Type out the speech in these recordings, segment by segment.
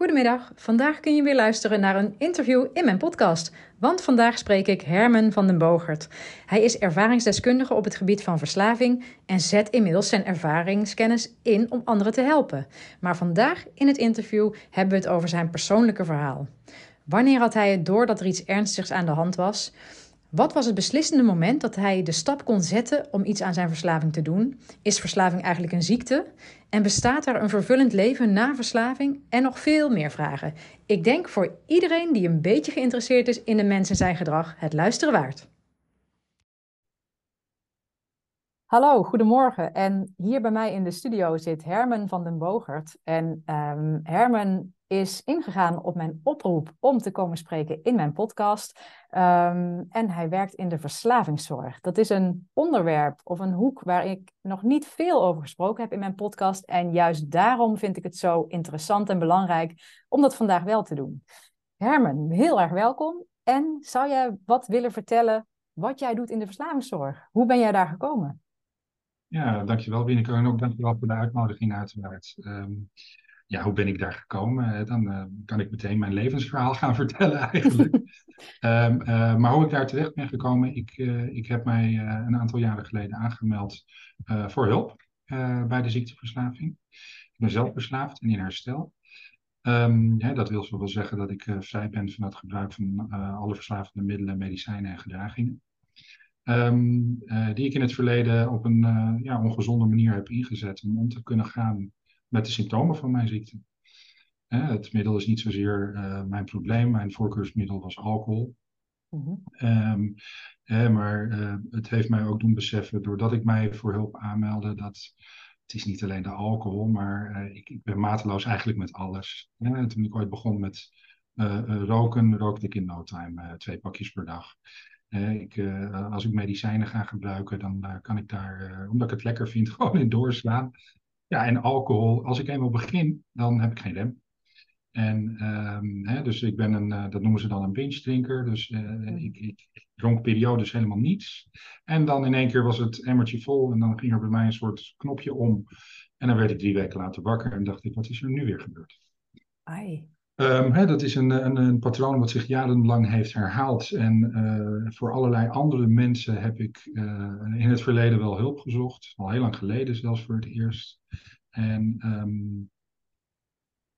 Goedemiddag, vandaag kun je weer luisteren naar een interview in mijn podcast. Want vandaag spreek ik Herman van den Bogert. Hij is ervaringsdeskundige op het gebied van verslaving en zet inmiddels zijn ervaringskennis in om anderen te helpen. Maar vandaag in het interview hebben we het over zijn persoonlijke verhaal. Wanneer had hij het door dat er iets ernstigs aan de hand was? Wat was het beslissende moment dat hij de stap kon zetten om iets aan zijn verslaving te doen? Is verslaving eigenlijk een ziekte? En bestaat er een vervullend leven na verslaving? En nog veel meer vragen. Ik denk voor iedereen die een beetje geïnteresseerd is in de mens en zijn gedrag, het luisteren waard. Hallo, goedemorgen. En hier bij mij in de studio zit Herman van den Bogert. En um, Herman is ingegaan op mijn oproep om te komen spreken in mijn podcast. Um, en hij werkt in de verslavingszorg. Dat is een onderwerp of een hoek waar ik nog niet veel over gesproken heb in mijn podcast. En juist daarom vind ik het zo interessant en belangrijk om dat vandaag wel te doen. Herman, heel erg welkom. En zou jij wat willen vertellen wat jij doet in de verslavingszorg? Hoe ben jij daar gekomen? Ja, dankjewel Wieneke en ook dankjewel voor de uitnodiging uiteraard. Um, ja, hoe ben ik daar gekomen? Dan uh, kan ik meteen mijn levensverhaal gaan vertellen eigenlijk. um, uh, maar hoe ik daar terecht ben gekomen, ik, uh, ik heb mij een aantal jaren geleden aangemeld voor hulp bij de ziekteverslaving. Ik ben zelf verslaafd en in herstel. Um, ja, dat wil zo wel zeggen dat ik vrij ben van het gebruik van alle verslavende middelen, medicijnen en gedragingen. Um, die ik in het verleden op een ja, ongezonde manier heb ingezet om om te kunnen gaan met de symptomen van mijn ziekte. het middel is niet zozeer uh, mijn probleem. Mijn voorkeursmiddel was alcohol. Mm -hmm. um, maar uh, het heeft mij ook doen beseffen, doordat ik mij voor hulp aanmeldde, dat het is niet alleen de alcohol, maar uh, ik, ik, ben mateloos eigenlijk met alles. Ja, toen ik ooit begon met roken, rookte ik in no time twee pakjes per dag. Ik, als ik medicijnen ga gebruiken, dan kan ik daar, omdat ik het lekker vind, gewoon in doorslaan. Ja, en alcohol, als ik eenmaal begin, dan heb ik geen rem. En um, hè, dus ik ben een, uh, dat noemen ze dan een binge drinker. Dus uh, ik, ik, dronk periodes helemaal niets. En dan in één keer was het emmertje vol en dan ging er bij mij een soort knopje om. En dan werd ik drie weken later wakker en dacht ik, wat is er nu weer gebeurd? Ai. Um, hè, dat is een, een, een, patroon wat zich jarenlang heeft herhaald. En uh, voor allerlei andere mensen heb ik uh, in het verleden wel hulp gezocht. Al heel lang geleden zelfs voor het eerst. En um,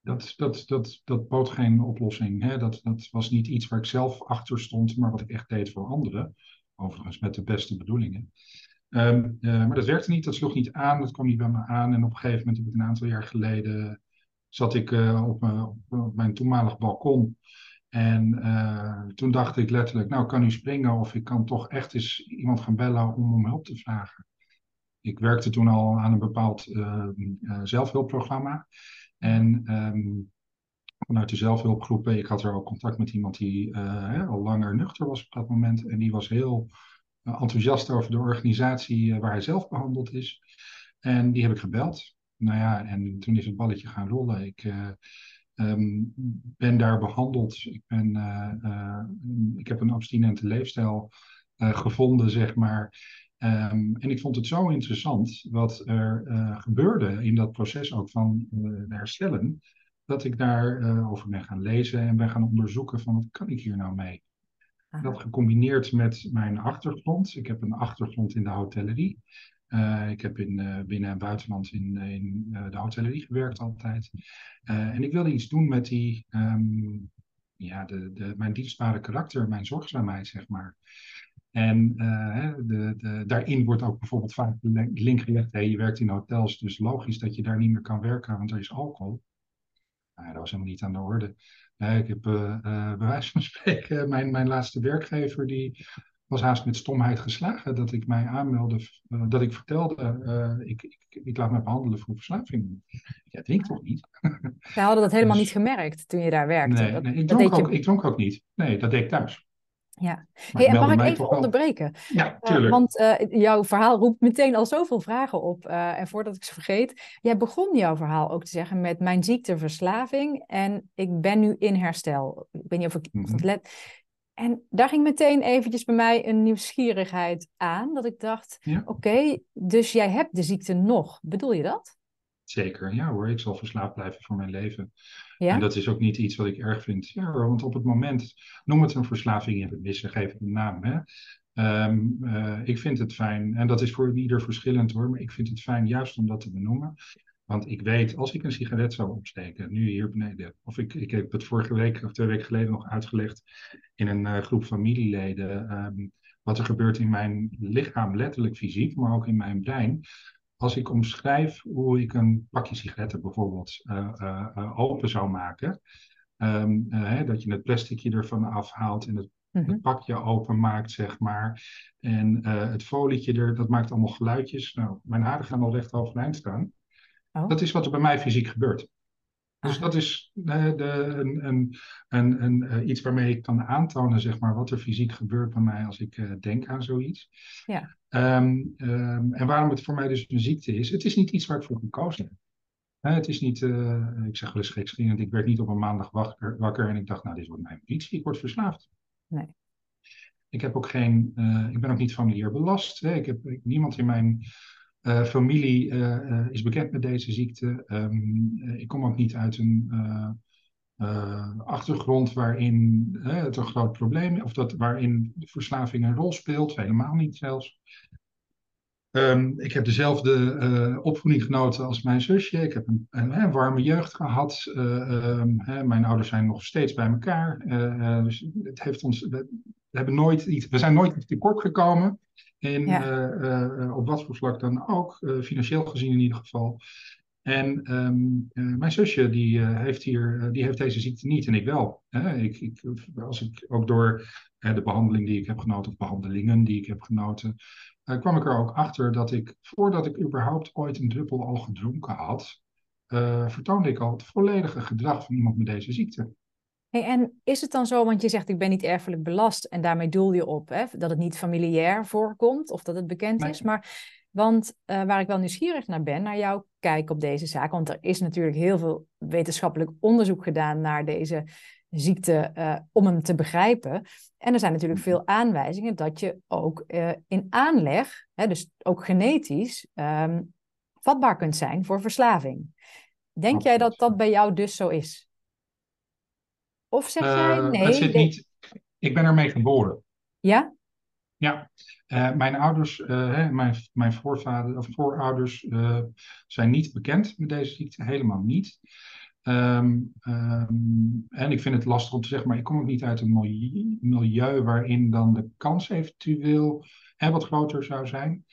dat, dat, dat, dat bood geen oplossing. Hè? Dat, dat was niet iets waar ik zelf achter stond, maar wat ik echt deed voor anderen. Overigens met de beste bedoelingen. Um, uh, maar dat werkte niet, dat sloeg niet aan, dat kwam niet bij me aan. En op een gegeven moment, heb ik een aantal jaar geleden zat ik uh, op, op, mijn toenmalig balkon. En uh, toen dacht ik letterlijk, nou kan u springen of ik kan toch echt eens iemand gaan bellen om om hulp te vragen. Ik werkte toen al aan een bepaald zelfhulpprogramma. En um, vanuit de zelfhulpgroepen, ik had er ook contact met iemand die al langer nuchter was op dat moment. En die was heel enthousiast over de organisatie waar hij zelf behandeld is. En die heb ik gebeld nou ja, en toen is het balletje gaan rollen. Ik uh, um, ben daar behandeld. Ik, ben, uh, uh, ik heb een abstinente leefstijl gevonden, zeg maar. Um, en ik vond het zo interessant wat er gebeurde in dat proces ook van herstellen. Dat ik daarover over ben gaan lezen en ben gaan onderzoeken van wat kan ik hier nou mee. Dat gecombineerd met mijn achtergrond. Ik heb een achtergrond in de hotellerie. Uh, ik heb in uh, binnen- en buitenland in, in uh, de hotellerie gewerkt altijd. en ik wilde iets doen met die, um, ja, de, de, mijn dienstbare karakter, mijn zorgzaamheid, zeg maar. En de, de, daarin wordt ook bijvoorbeeld vaak de link gelegd, je werkt in hotels, dus logisch dat je daar niet meer kan werken, want er is alcohol. Nou, dat was helemaal niet aan de orde. Ik heb bij wijze van spreken, mijn, mijn laatste werkgever, die was haast met stomheid geslagen dat ik mij aanmeldde, dat ik vertelde, ik, ik, ik, laat me behandelen voor verslaving. Ja, denk toch niet? Ze hadden dat helemaal dus, niet gemerkt toen je daar werkte. Nee, nee ik, dronk ook, je... ik dronk ook niet. Nee, dat deed ik thuis. Ja, hey, en mag ik even onderbreken? Ja, eh, tuurlijk. Uh, want uh, jouw verhaal roept meteen al zoveel vragen op. Uh, en voordat ik ze vergeet, jij begon jouw verhaal ook te zeggen met mijn ziekteverslaving en ik ben nu in herstel. Ik weet niet of ik mm -hmm. let. En daar ging meteen eventjes bij mij een nieuwsgierigheid aan, dat ik dacht, ja. oké, dus jij hebt de ziekte nog. Bedoel je dat? Zeker, ja hoor, ik zal verslaafd blijven voor mijn leven. Ja? En dat is ook niet iets wat ik erg vind. Ja, want op het moment, noem het een verslaving in het missen, geef het een naam. Hè? Um, uh, ik vind het fijn, en dat is voor ieder verschillend hoor, maar ik vind het fijn juist om dat te benoemen. Want ik weet, als ik een sigaret zou opsteken, nu hier beneden, of ik, ik heb het vorige week of twee weken geleden nog uitgelegd in een uh, groep familieleden, um, wat er gebeurt in mijn lichaam, letterlijk fysiek, maar ook in mijn brein als ik omschrijf hoe ik een pakje sigaretten bijvoorbeeld uh, uh, open zou maken, um, hè, dat je het plasticje ervan afhaalt en het, het pakje openmaakt, zeg maar, en het folietje er, dat maakt allemaal geluidjes. Nou, mijn haren gaan al recht overeind staan. Oh. Dat is wat er bij mij fysiek gebeurt. Dus dat is de, de, een, een, een, een, iets waarmee ik kan aantonen, zeg maar, wat er fysiek gebeurt bij mij als ik uh, denk aan zoiets. Ja. Um, um, en waarom het voor mij dus een ziekte is. Het is niet iets waar ik voor gekozen heb. Het is niet, uh, ik zeg wel eens gekscherend, ik werd niet op een maandag wakker, wakker en ik dacht, nou, dit wordt mijn politie, ik word verslaafd. Nee. Ik heb ook geen, ik ben ook niet familiair belast. Hè. Ik heb ik, niemand in mijn uh, familie uh, is bekend met deze ziekte. Um, ik kom ook niet uit een achtergrond waarin het een groot probleem of dat, waarin verslaving een rol speelt, helemaal niet zelfs. Um, ik heb dezelfde opvoeding genoten als mijn zusje. Ik heb een, warme jeugd gehad. Um, mijn ouders zijn nog steeds bij elkaar. dus het heeft ons, we, hebben nooit iets, we zijn nooit tekort gekomen. En ja. uh, op wat voor vlak dan ook, financieel gezien in ieder geval. En um, mijn zusje die, heeft hier, die heeft deze ziekte niet en ik wel. Ik, ik, als ik ook door de behandeling die ik heb genoten, of behandelingen die ik heb genoten, kwam ik er ook achter dat ik, voordat ik überhaupt ooit een druppel al gedronken had, vertoonde ik al het volledige gedrag van iemand met deze ziekte. Hey, en is het dan zo, want je zegt ik ben niet erfelijk belast en daarmee doel je op hè, dat het niet familiair voorkomt of dat het bekend nee. is, maar want uh, waar ik wel nieuwsgierig naar ben, naar jouw kijk op deze zaak, want er is natuurlijk heel veel wetenschappelijk onderzoek gedaan naar deze ziekte uh, om hem te begrijpen. En er zijn natuurlijk mhm. veel aanwijzingen dat je ook uh, in aanleg, hè, dus ook genetisch, um, vatbaar kunt zijn voor verslaving. Denk Absoluut. jij dat dat bij jou dus zo is? Of zeg jij Uh, nee? het zit niet. Ik ben ermee geboren. Ja? Ja, uh, mijn ouders, uh, hè, mijn, mijn voorvader, of voorouders uh, zijn niet bekend met deze ziekte, helemaal niet. Um, um, en ik vind het lastig om te zeggen, maar ik kom ook niet uit een milieu, milieu waarin dan de kans eventueel hè, wat groter zou zijn.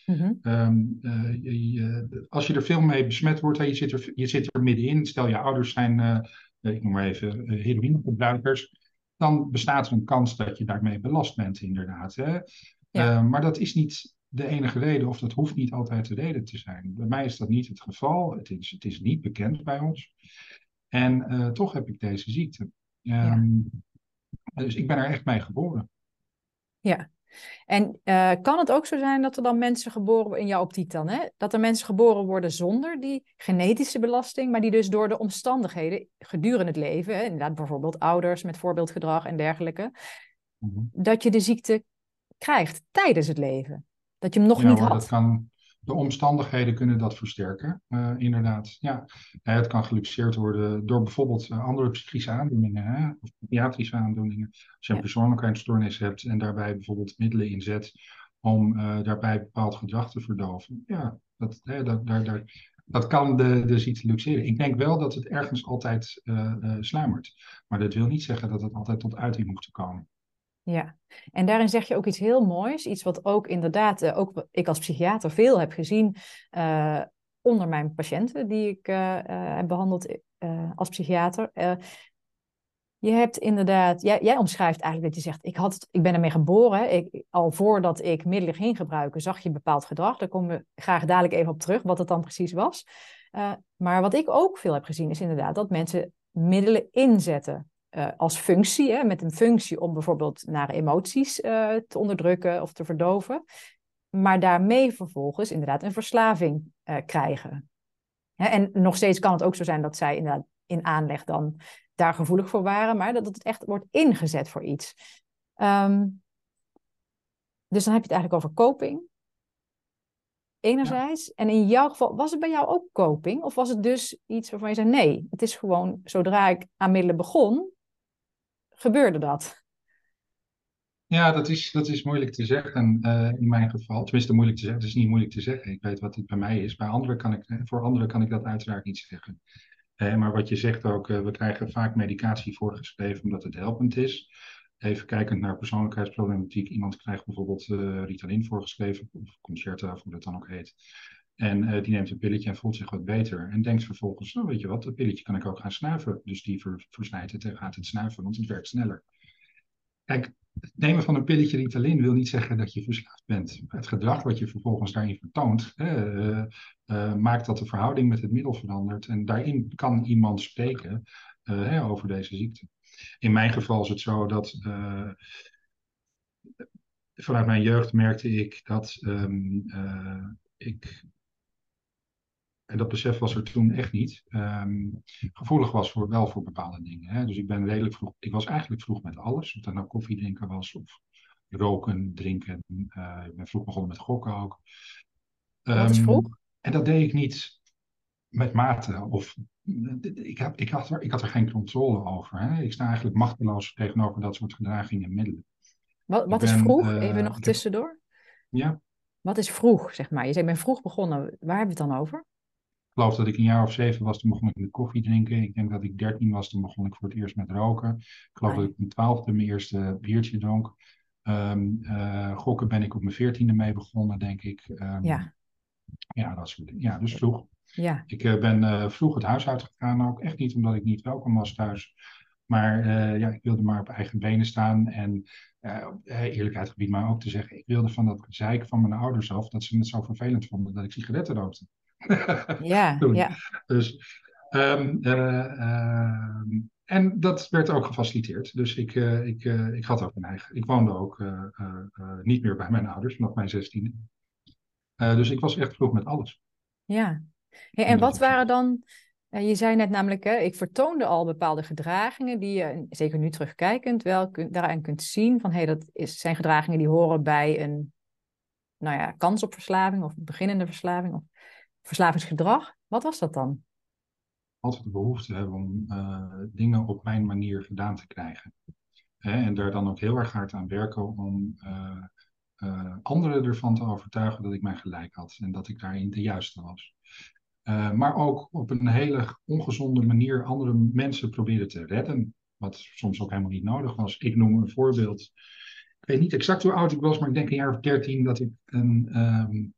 Um, je, je, als je er veel mee besmet wordt, hè, je, zit er, je zit er middenin. Stel je ouders zijn ik noem maar even uh, heroïnegebruikers, dan bestaat er een kans dat je daarmee belast bent, inderdaad. Hè? Ja. Uh, maar dat is niet de enige reden, of dat hoeft niet altijd de reden te zijn. Bij mij is dat niet het geval. Het is, het is niet bekend bij ons. En uh, toch heb ik deze ziekte. Um, ja. Dus ik ben er echt mee geboren. Ja, en uh, kan het ook zo zijn dat er dan mensen geboren worden, in jouw optiek dan, hè? dat er mensen geboren worden zonder die genetische belasting, maar die dus door de omstandigheden gedurende het leven, hè, inderdaad bijvoorbeeld ouders met voorbeeldgedrag en dergelijke, mm -hmm. dat je de ziekte krijgt tijdens het leven? Dat je hem nog ja, niet had? Dat kan, de omstandigheden kunnen dat versterken, uh, inderdaad. Ja. Het kan geluxeerd worden door bijvoorbeeld uh, andere psychische aandoeningen, hè? of psychiatrische aandoeningen. Als je een ja. persoonlijkheidsstoornis hebt en daarbij bijvoorbeeld middelen inzet om daarbij bepaald gedrag te verdoven. Ja, dat, hè, dat, daar, daar, dat kan de, de ziekte luxeren. Ik denk wel dat het ergens altijd sluimert. Maar dat wil niet zeggen dat het altijd tot uiting hoeft te komen. Ja, en daarin zeg je ook iets heel moois. Iets wat ook inderdaad, uh, ook ik als psychiater veel heb gezien uh, onder mijn patiënten die ik uh, heb behandeld als psychiater. je hebt inderdaad, jij, jij, omschrijft eigenlijk dat je zegt, ik, had, ik ben ermee geboren. Ik, al voordat ik middelen ging gebruiken, zag je bepaald gedrag. Daar komen we graag dadelijk even op terug, wat het dan precies was. maar wat ik ook veel heb gezien, is inderdaad dat mensen middelen inzetten. Uh, als functie, hè, met een functie om bijvoorbeeld naar emoties uh, te onderdrukken of te verdoven, maar daarmee vervolgens inderdaad een verslaving uh, krijgen. Hè, en nog steeds kan het ook zo zijn dat zij inderdaad in aanleg dan daar gevoelig voor waren, maar dat het echt wordt ingezet voor iets. Um, dus dan heb je het eigenlijk over coping. Enerzijds. Ja. En in jouw geval, was het bij jou ook coping? Of was het dus iets waarvan je zei, nee, het is gewoon, zodra ik aan middelen begon, gebeurde dat? Ja, dat is, dat is moeilijk te zeggen uh, in mijn geval. Tenminste, moeilijk te zeggen. Het is niet moeilijk te zeggen. Ik weet wat het bij mij is. Bij anderen kan ik, voor anderen kan ik dat uiteraard niet zeggen. Uh, maar wat je zegt ook, we krijgen vaak medicatie voorgeschreven omdat het helpend is. Even kijkend naar persoonlijkheidsproblematiek. Iemand krijgt bijvoorbeeld Ritalin voorgeschreven, of Concerta, of hoe dat dan ook heet. En die neemt een pilletje en voelt zich wat beter. En denkt vervolgens, nou weet je wat, dat pilletje kan ik ook gaan snuiven. Dus die ver, versnijdt het en gaat het snuiven, want het werkt sneller. Kijk, het nemen van een pilletje Ritalin wil niet zeggen dat je verslaafd bent. Het gedrag wat je vervolgens daarin vertoont, uh, uh, maakt dat de verhouding met het middel verandert. En daarin kan iemand spreken over deze ziekte. In mijn geval is het zo dat vanuit mijn jeugd merkte ik dat um, ik en dat besef was er toen echt niet, um, gevoelig was voor, wel voor bepaalde dingen. Hè. Dus ik ben redelijk vroeg, ik was eigenlijk vroeg met alles. Of dat nou koffie drinken was of roken, drinken. Uh, ik ben vroeg begonnen met gokken ook. Um, Wat is ehm, vroeg? En dat deed ik niet met mate. Of, ik, heb, ik, had er, ik had er geen controle over. Hè. Ik sta eigenlijk machteloos tegenover dat soort gedragingen en middelen. Wat, wat is vroeg? Uh, Even nog tussendoor. ja. Wat is vroeg, zeg maar? Je zei, ik ben vroeg begonnen. Waar hebben we het dan over? Geloof dat ik een jaar of zeven was, toen begon ik met koffie drinken. Ik denk dat ik dertien was, toen begon ik voor het eerst met roken. Ik geloof dat ik mijn twaalfde mijn eerste biertje dronk. Um, uh, gokken ben ik op mijn veertiende mee begonnen, denk ik. Um, ja. Ja, dat soort dingen. Ja, dus vroeg. Ja. Ik uh, ben uh, vroeg het huis uitgegaan ook. Echt niet omdat ik niet welkom was thuis. Maar ja, ik wilde maar op eigen benen staan. En eerlijkheid gebied maar ook te zeggen, ik wilde van dat zeik van mijn ouders af, dat ze het zo vervelend vonden dat ik sigaretten rookte. Ja, ja. Dus, um, uh, en dat werd ook gefaciliteerd. Dus ik, uh, ik, uh, ik had ook een eigen. Ik woonde ook niet meer bij mijn ouders vanaf mijn zestiende. dus ik was echt vroeg met alles. Ja. Hey, en wat waren dan. Je zei net namelijk, hè, ik vertoonde al bepaalde gedragingen die je, zeker nu terugkijkend, wel kun, daaraan kunt zien van hé, hey, dat is, zijn gedragingen die horen bij een nou ja, kans op verslaving of beginnende verslaving. Of verslavingsgedrag. Wat was dat dan? Altijd de behoefte hebben om uh, dingen op mijn manier gedaan te krijgen. Hè, en daar dan ook heel erg hard aan werken om uh, uh, anderen ervan te overtuigen dat ik mijn gelijk had en dat ik daarin de juiste was. maar ook op een hele ongezonde manier andere mensen proberen te redden. Wat soms ook helemaal niet nodig was. Ik noem een voorbeeld. Ik weet niet exact hoe oud ik was, maar ik denk een jaar of dertien dat ik een, um,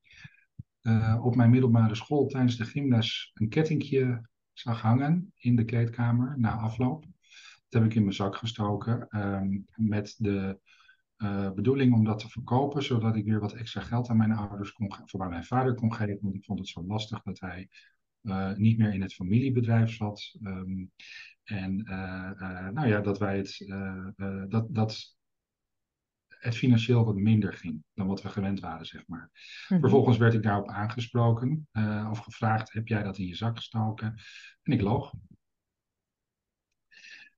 uh, op mijn middelbare school tijdens de gymles een kettingje zag hangen in de kleedkamer na afloop. Dat heb ik in mijn zak gestoken um, met de uh, bedoeling om dat te verkopen, zodat ik weer wat extra geld aan mijn ouders kon voor mijn vader kon geven, want ik vond het zo lastig dat hij uh, niet meer in het familiebedrijf zat. Um, en nou ja, dat wij het, dat, dat het financieel wat minder ging dan wat we gewend waren, zeg maar. Mhm. Vervolgens werd ik daarop aangesproken uh, of gevraagd, heb jij dat in je zak gestoken? En ik loog.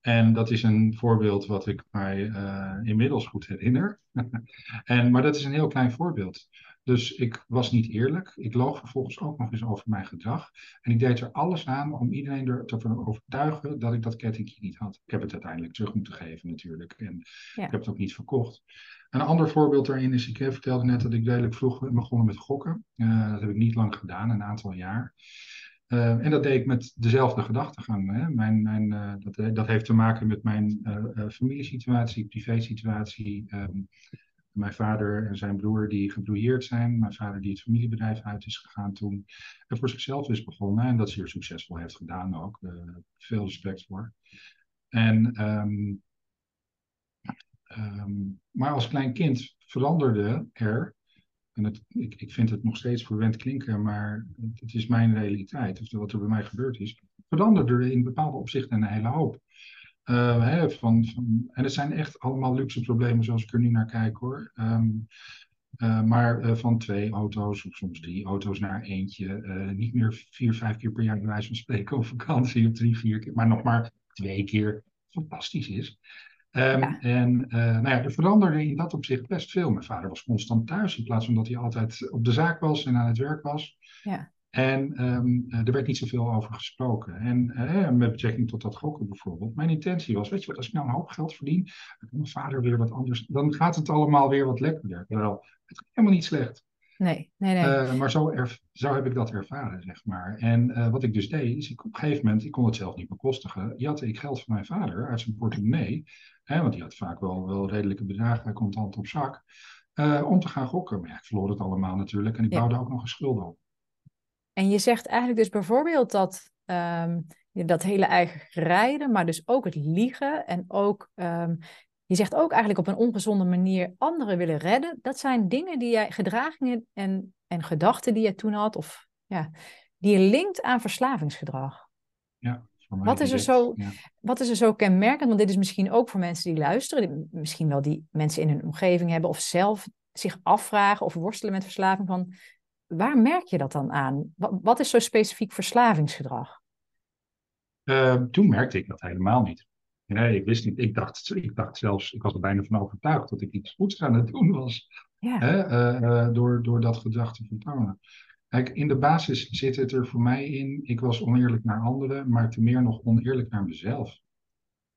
En dat is een voorbeeld wat ik mij uh, inmiddels goed herinner. en, maar dat is een heel klein voorbeeld. Dus ik was niet eerlijk. Ik loog vervolgens ook nog eens over mijn gedrag. En ik deed er alles aan om iedereen ervan overtuigen dat ik dat kettingje niet had. Ik heb het uiteindelijk terug moeten geven natuurlijk. En ik heb het ook niet verkocht. Een ander voorbeeld daarin is, ik vertelde net dat ik redelijk vroeg begonnen met gokken. Uh, dat heb ik niet lang gedaan, een aantal jaar. en dat deed ik met dezelfde gedachtegang. Hè. Mijn, mijn, dat, dat heeft te maken met mijn familiesituatie, privésituatie. Um, mijn vader en zijn broer die gebrouilleerd zijn. Mijn vader die het familiebedrijf uit is gegaan toen. En voor zichzelf is begonnen. En dat zeer succesvol heeft gedaan ook. veel respect voor. En, um, um, maar als klein kind veranderde er. En het, ik, ik vind het nog steeds verwend klinken, maar het is mijn realiteit. Of wat er bij mij gebeurd is. Veranderde er in bepaalde opzichten een hele hoop. Uh, hè, van, van, en het zijn echt allemaal luxe problemen zoals ik er nu naar kijk hoor. Um, uh, maar uh, van twee auto's, of soms drie auto's naar eentje. niet meer vier, vijf keer per jaar bij wijze van spreken op vakantie, of drie, vier keer. Maar nog maar twee keer. Fantastisch is. Um, ja. En nou ja, er veranderde in dat opzicht best veel. Mijn vader was constant thuis in plaats van dat hij altijd op de zaak was en aan het werk was. Ja. En um, er werd niet zoveel over gesproken. En uh, met betrekking tot dat gokken bijvoorbeeld. Mijn intentie was, weet je wat, als ik nou een hoop geld verdien, dan kan mijn vader weer wat anders. Dan gaat het allemaal weer wat lekkerder. Terwijl het gaat helemaal niet slecht. Nee, nee, nee. Uh, maar zo, zo, heb ik dat ervaren, zeg maar. En uh, wat ik dus deed, is ik op een gegeven moment, ik kon het zelf niet bekostigen, jatte ik geld van mijn vader uit zijn portemonnee. Hè, want die had vaak wel, wel redelijke bedragen contant op zak. om te gaan gokken. Maar ja, ik verloor het allemaal natuurlijk. En ik ja. bouwde ook nog een schuld op. En je zegt eigenlijk dus bijvoorbeeld dat um, dat hele eigen rijden, maar dus ook het liegen en ook, um, je zegt ook eigenlijk op een ongezonde manier anderen willen redden. Dat zijn dingen die jij, gedragingen en, en gedachten die je toen had, of ja, die je linkt aan verslavingsgedrag. Ja. Wat is, er zo, ja. wat is er zo kenmerkend? Want dit is misschien ook voor mensen die luisteren, misschien wel die mensen in hun omgeving hebben of zelf zich afvragen of worstelen met verslaving van waar merk je dat dan aan? Wat, is zo specifiek verslavingsgedrag? Uh, toen merkte ik dat helemaal niet. Nee, ik wist niet. Ik dacht, ik dacht zelfs, ik was er bijna van overtuigd dat ik iets goeds aan het doen was. Ja. Hè? Uh, uh, door, door dat gedrag te vertonen. Kijk, in de basis zit het er voor mij in. Ik was oneerlijk naar anderen, maar te meer nog oneerlijk naar mezelf.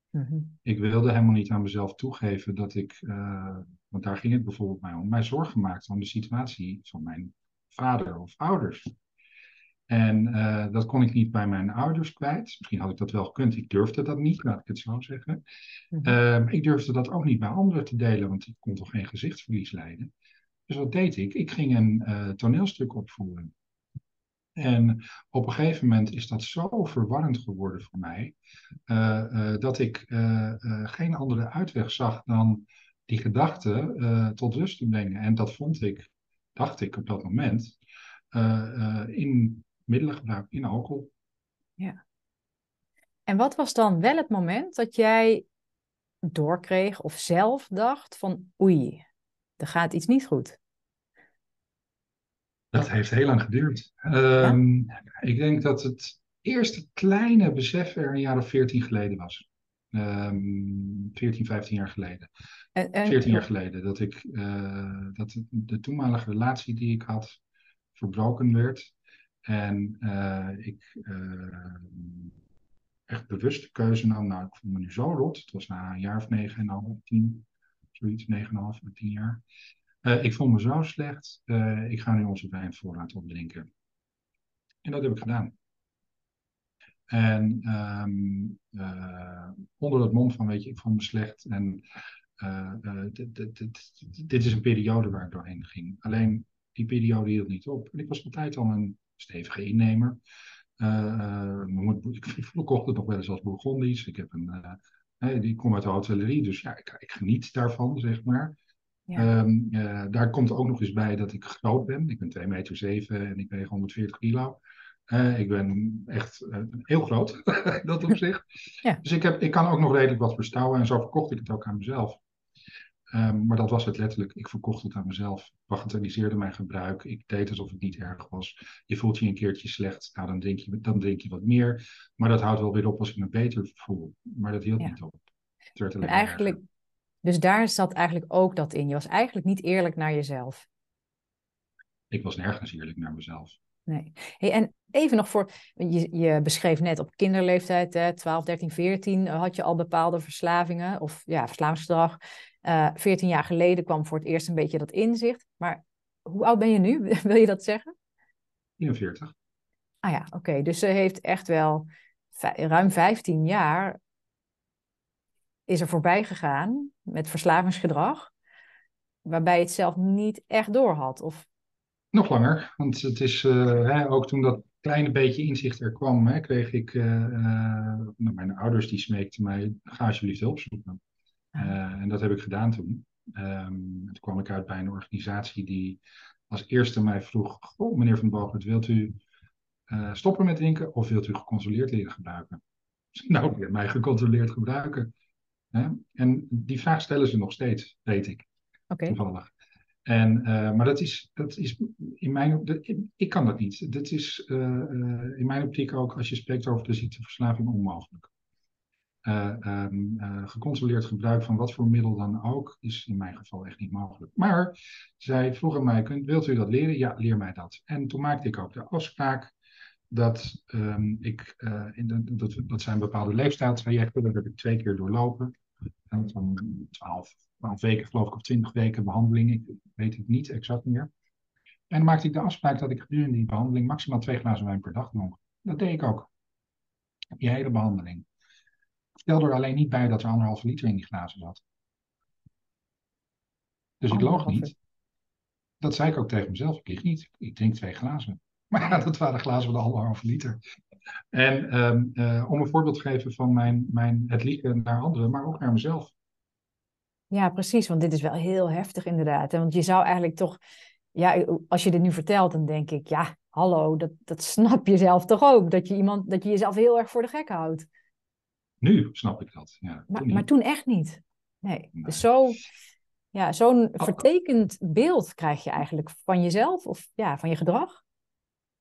Mm-hmm. Ik wilde helemaal niet aan mezelf toegeven dat ik, uh, want daar ging het bijvoorbeeld mij om, mij zorgen maakte om de situatie van mijn vader of ouders. En uh, dat kon ik niet bij mijn ouders kwijt. Misschien had ik dat wel gekund. Ik durfde dat niet, laat ik het zo zeggen. Mm-hmm. uh, ik durfde dat ook niet bij anderen te delen, want ik kon toch geen gezichtsverlies leiden. Dus wat deed ik? Ik ging een uh, toneelstuk opvoeren. En op een gegeven moment is dat zo verwarrend geworden voor mij, dat ik geen andere uitweg zag dan die gedachten tot rust te brengen. En dat vond ik dacht ik op dat moment, uh, uh, in middelengebruik, in alcohol. Ja. En wat was dan wel het moment dat jij doorkreeg of zelf dacht van oei, er gaat iets niet goed? Dat heeft heel lang geduurd. Um, ja? Ik denk dat het eerste kleine besef er een jaar of veertien geleden was. Um, 14, 15 jaar geleden. En, en, 14 jaar geleden. Dat, ik, uh, dat de toenmalige relatie die ik had verbroken werd. En uh, ik uh, echt bewust de keuze nam. Nou, ik voel me nu zo rot. Het was na een jaar of negen en half, tien. Zoiets, negen en half, tien jaar. ik voel me zo slecht. ik ga nu onze wijnvoorraad opdrinken. En dat heb ik gedaan. En um, uh, onder het mom van, weet je, ik voel me slecht. En uh, uh, dit, is een periode waar ik doorheen ging. Alleen die periode hield niet op. En ik was altijd al een stevige innemer. ik verkocht het nog wel eens als Bourgondisch. Ik heb een, die kom uit de hotellerie, dus ja, ik, ik geniet daarvan, zeg maar. Ja. Um, daar komt ook nog eens bij dat ik groot ben. Ik ben 2,7 meter zeven en ik weeg 140 kilo. Uh, ik ben echt uh, heel groot, dat opzicht. Ja. Dus ik, heb, ik kan ook nog redelijk wat verstouwen en zo verkocht ik het ook aan mezelf. Um, maar dat was het letterlijk. Ik verkocht het aan mezelf. Bagatelliseerde mijn gebruik. Ik deed alsof het niet erg was. Je voelt je een keertje slecht. Nou, dan drink je, dan drink je wat meer. Maar dat houdt wel weer op als ik me beter voel. Maar dat hield ja. niet op. Het werd en eigenlijk, dus daar zat eigenlijk ook dat in. Je was eigenlijk niet eerlijk naar jezelf. Ik was nergens eerlijk naar mezelf. Nee. Hey, en even nog voor, je, je beschreef net op kinderleeftijd, hè, 12, 13, 14, had je al bepaalde verslavingen of ja, verslavingsgedrag. Uh, eh, 14 jaar geleden kwam voor het eerst een beetje dat inzicht. Maar hoe oud ben je nu? Wil je dat zeggen? 44. Ah ja, oké. Dus ze heeft echt wel ruim 15 jaar is er voorbij gegaan met verslavingsgedrag, waarbij je het zelf niet echt door had? Of... Nog langer, want het is uh, hè, ook toen dat kleine beetje inzicht er kwam, hè, kreeg ik, uh, uh, mijn ouders die smeekten mij, ga alsjeblieft hulp zoeken. en dat heb ik gedaan toen. Um, toen kwam ik uit bij een organisatie die als eerste mij vroeg, goh, meneer Van Bogert, wilt u stoppen met drinken of wilt u gecontroleerd leren gebruiken? Nou, leer mij gecontroleerd gebruiken. Hè? En die vraag stellen ze nog steeds, weet ik. Okay. Toevallig. En, uh, maar dat is, dat is in mijn dat, ik kan dat niet. Dat is uh, uh, in mijn optiek ook, als je spreekt over de ziekteverslaving, onmogelijk. Um, gecontroleerd gebruik van wat voor middel dan ook, is in mijn geval echt niet mogelijk. Maar zij vroegen mij, kunt, wilt u dat leren? Ja, leer mij dat. En toen maakte ik ook de afspraak dat um, ik, in de, dat, zijn bepaalde leefstijltrajecten, dat heb ik twee keer doorlopen. En van twaalf 12 weken, geloof ik, of 20 weken behandeling. Ik weet het niet exact meer. En dan maakte ik de afspraak dat ik gedurende die behandeling maximaal twee glazen wijn per dag dronk. Dat deed ik ook. Die hele behandeling. Ik stel er alleen niet bij dat er anderhalve liter in die glazen zat. Dus ik loog niet. Dat zei ik ook tegen mezelf. Ik lieg niet. Ik drink twee glazen. Maar ja, dat waren glazen van de anderhalve liter. En um, uh, om een voorbeeld te geven van mijn, mijn, het liegen naar anderen, maar ook naar mezelf. Ja, precies. Want dit is wel heel heftig inderdaad. Want je zou eigenlijk toch, ja, als je dit nu vertelt, dan denk ik, ja, hallo, dat, dat snap je zelf toch ook. Dat je, iemand, dat je jezelf heel erg voor de gek houdt. Nu snap ik dat. Ja, maar, toen maar toen echt niet. Nee. Dus zo, ja, zo'n vertekend beeld krijg je eigenlijk van jezelf of ja, van je gedrag.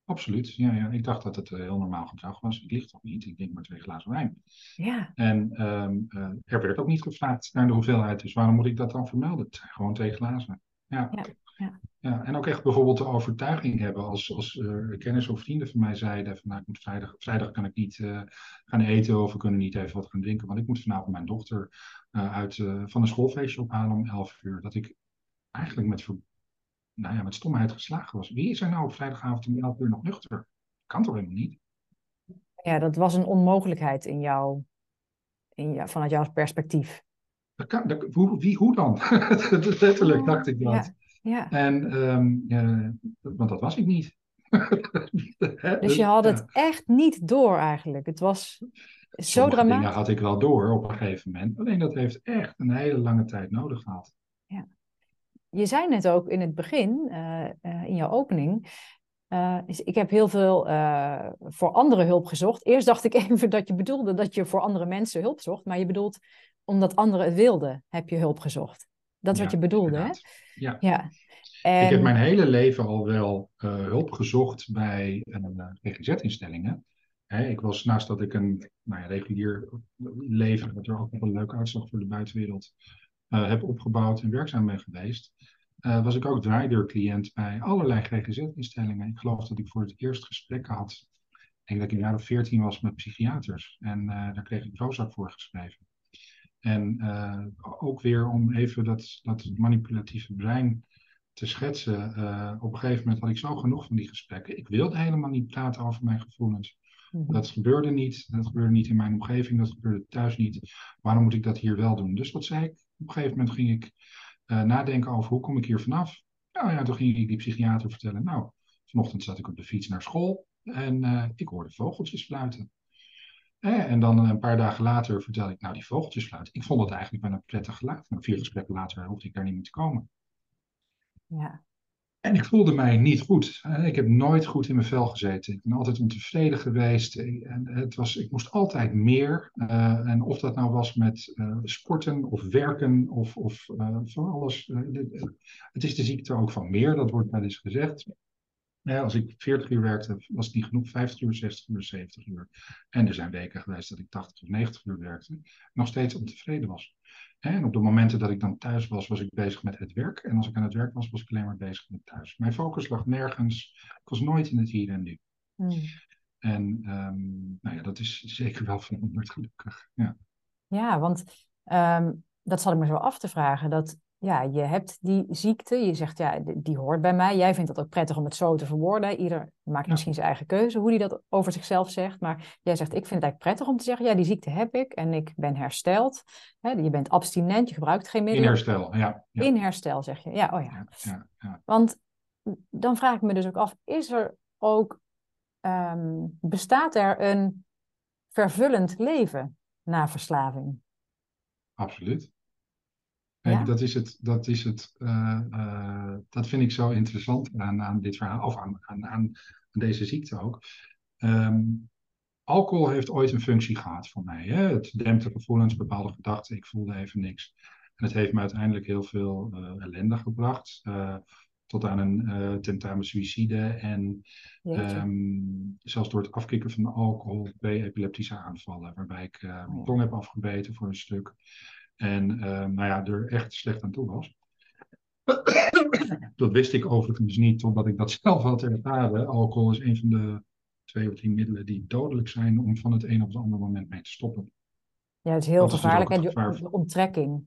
Absoluut, ja, ja. Ik dacht dat het uh, heel normaal gedrag was. Ik ligt toch niet, ik denk maar twee glazen wijn. Ja. En um, uh, er werd ook niet gevraagd naar de hoeveelheid, dus waarom moet ik dat dan vermelden? Het zijn gewoon twee glazen. Ja. ja. Ja. ja. en ook echt bijvoorbeeld de overtuiging hebben als, als uh, kennis of vrienden van mij zeiden van nou, ik moet vrijdag, vrijdag kan ik niet gaan eten of we kunnen niet even wat gaan drinken, want ik moet vanavond mijn dochter uit, van een schoolfeestje ophalen om 11 uur. Dat ik eigenlijk met nou ja, met stomheid geslagen was. Wie is er nou op vrijdagavond om 11 uur nog nuchter? Kan toch helemaal niet? Ja, dat was een onmogelijkheid in jou, in jou vanuit jouw perspectief. Dat kan, dat, hoe, wie, hoe dan? Letterlijk oh, dacht ik dat. Ja, ja. En, um, uh, want dat was ik niet. dus je had het echt niet door eigenlijk. Het was zo dramatisch. dingen had ik wel door op een gegeven moment. Alleen dat heeft echt een hele lange tijd nodig gehad. Je zei net ook in het begin, uh, uh, in jouw opening, uh, ik heb heel veel voor anderen hulp gezocht. Eerst dacht ik even dat je bedoelde dat je voor andere mensen hulp zocht, maar je bedoelt omdat anderen het wilden, heb je hulp gezocht. Dat is wat je bedoelde, hè? Ja. ja. En... Ik heb mijn hele leven al wel hulp gezocht bij GGZ-instellingen. ik was naast dat ik een nou ja, regulier leven, wat er ook wel een leuk uitzag voor de buitenwereld, heb opgebouwd en werkzaam ben geweest, uh, was ik ook draaideurcliënt bij allerlei GGZ-instellingen. Ik geloof dat ik voor het eerst gesprekken had. Ik denk dat ik een jaar of veertien was met psychiaters. En uh, daar kreeg ik Prozac voor geschreven. En ook weer om even dat, dat manipulatieve brein te schetsen. op een gegeven moment had ik zo genoeg van die gesprekken. Ik wilde helemaal niet praten over mijn gevoelens. Mhm. Dat gebeurde niet. Dat gebeurde niet in mijn omgeving. Dat gebeurde thuis niet. Waarom moet ik dat hier wel doen? Dus wat zei ik? Op een gegeven moment ging ik uh, nadenken over hoe kom ik hier vanaf. Nou ja, toen ging ik die psychiater vertellen. Nou, vanochtend zat ik op de fiets naar school en uh, ik hoorde vogeltjes fluiten. Eh, en dan een paar dagen later vertel ik, nou die vogeltjes fluiten. Ik vond het eigenlijk een prettig geluid. Nou, vier gesprekken later hoefde ik daar niet meer te komen. Ja. En ik voelde mij niet goed. Ik heb nooit goed in mijn vel gezeten. Ik ben altijd ontevreden geweest. En het was, ik moest altijd meer. Uh, en of dat nou was met sporten of werken of, of van alles. het is de ziekte ook van meer, dat wordt wel eens gezegd. Ja, als ik 40 uur werkte, was het niet genoeg. 50 uur, 60 uur, 70 uur. En er zijn weken geweest dat ik 80 of 90 uur werkte. Nog steeds ontevreden was. En op de momenten dat ik dan thuis was, was ik bezig met het werk. En als ik aan het werk was, was ik alleen maar bezig met thuis. Mijn focus lag nergens. Ik was nooit in het hier en nu. Hmm. En um, nou ja, dat is zeker wel veranderd, gelukkig. Ja, ja want um, dat zat ik me zo af te vragen. Dat ja, je hebt die ziekte. Je zegt, ja, die hoort bij mij. Jij vindt het ook prettig om het zo te verwoorden. Ieder maakt misschien zijn eigen keuze hoe hij dat over zichzelf zegt. Maar jij zegt, ik vind het eigenlijk prettig om te zeggen, ja, die ziekte heb ik en ik ben hersteld. je bent abstinent, je gebruikt geen middelen. In herstel, ja. ja. In herstel, zeg je. Ja, oh ja. ja Want dan vraag ik me dus ook af, is er ook, ehm, bestaat er een vervullend leven na verslaving? Absoluut. Kijk, dat is het, dat is het, uh, uh, dat vind ik zo interessant aan, aan dit verhaal, of aan, aan, aan deze ziekte ook. Um, alcohol heeft ooit een functie gehad voor mij. Hè? Het dempte gevoelens, bepaalde gedachten, ik voelde even niks. En het heeft me uiteindelijk heel veel uh, ellende gebracht. tot aan een tentamen suïcide en um, zelfs door het afkicken van alcohol twee epileptische aanvallen, waarbij ik mijn oh tong heb afgebeten voor een stuk. En uh, nou ja, er echt slecht aan toe was. dat wist ik overigens niet, omdat ik dat zelf had ervaren. Alcohol is een van de twee of drie middelen die dodelijk zijn om van het een op het andere moment mee te stoppen. Ja, het is heel gevaarlijk. en de onttrekking.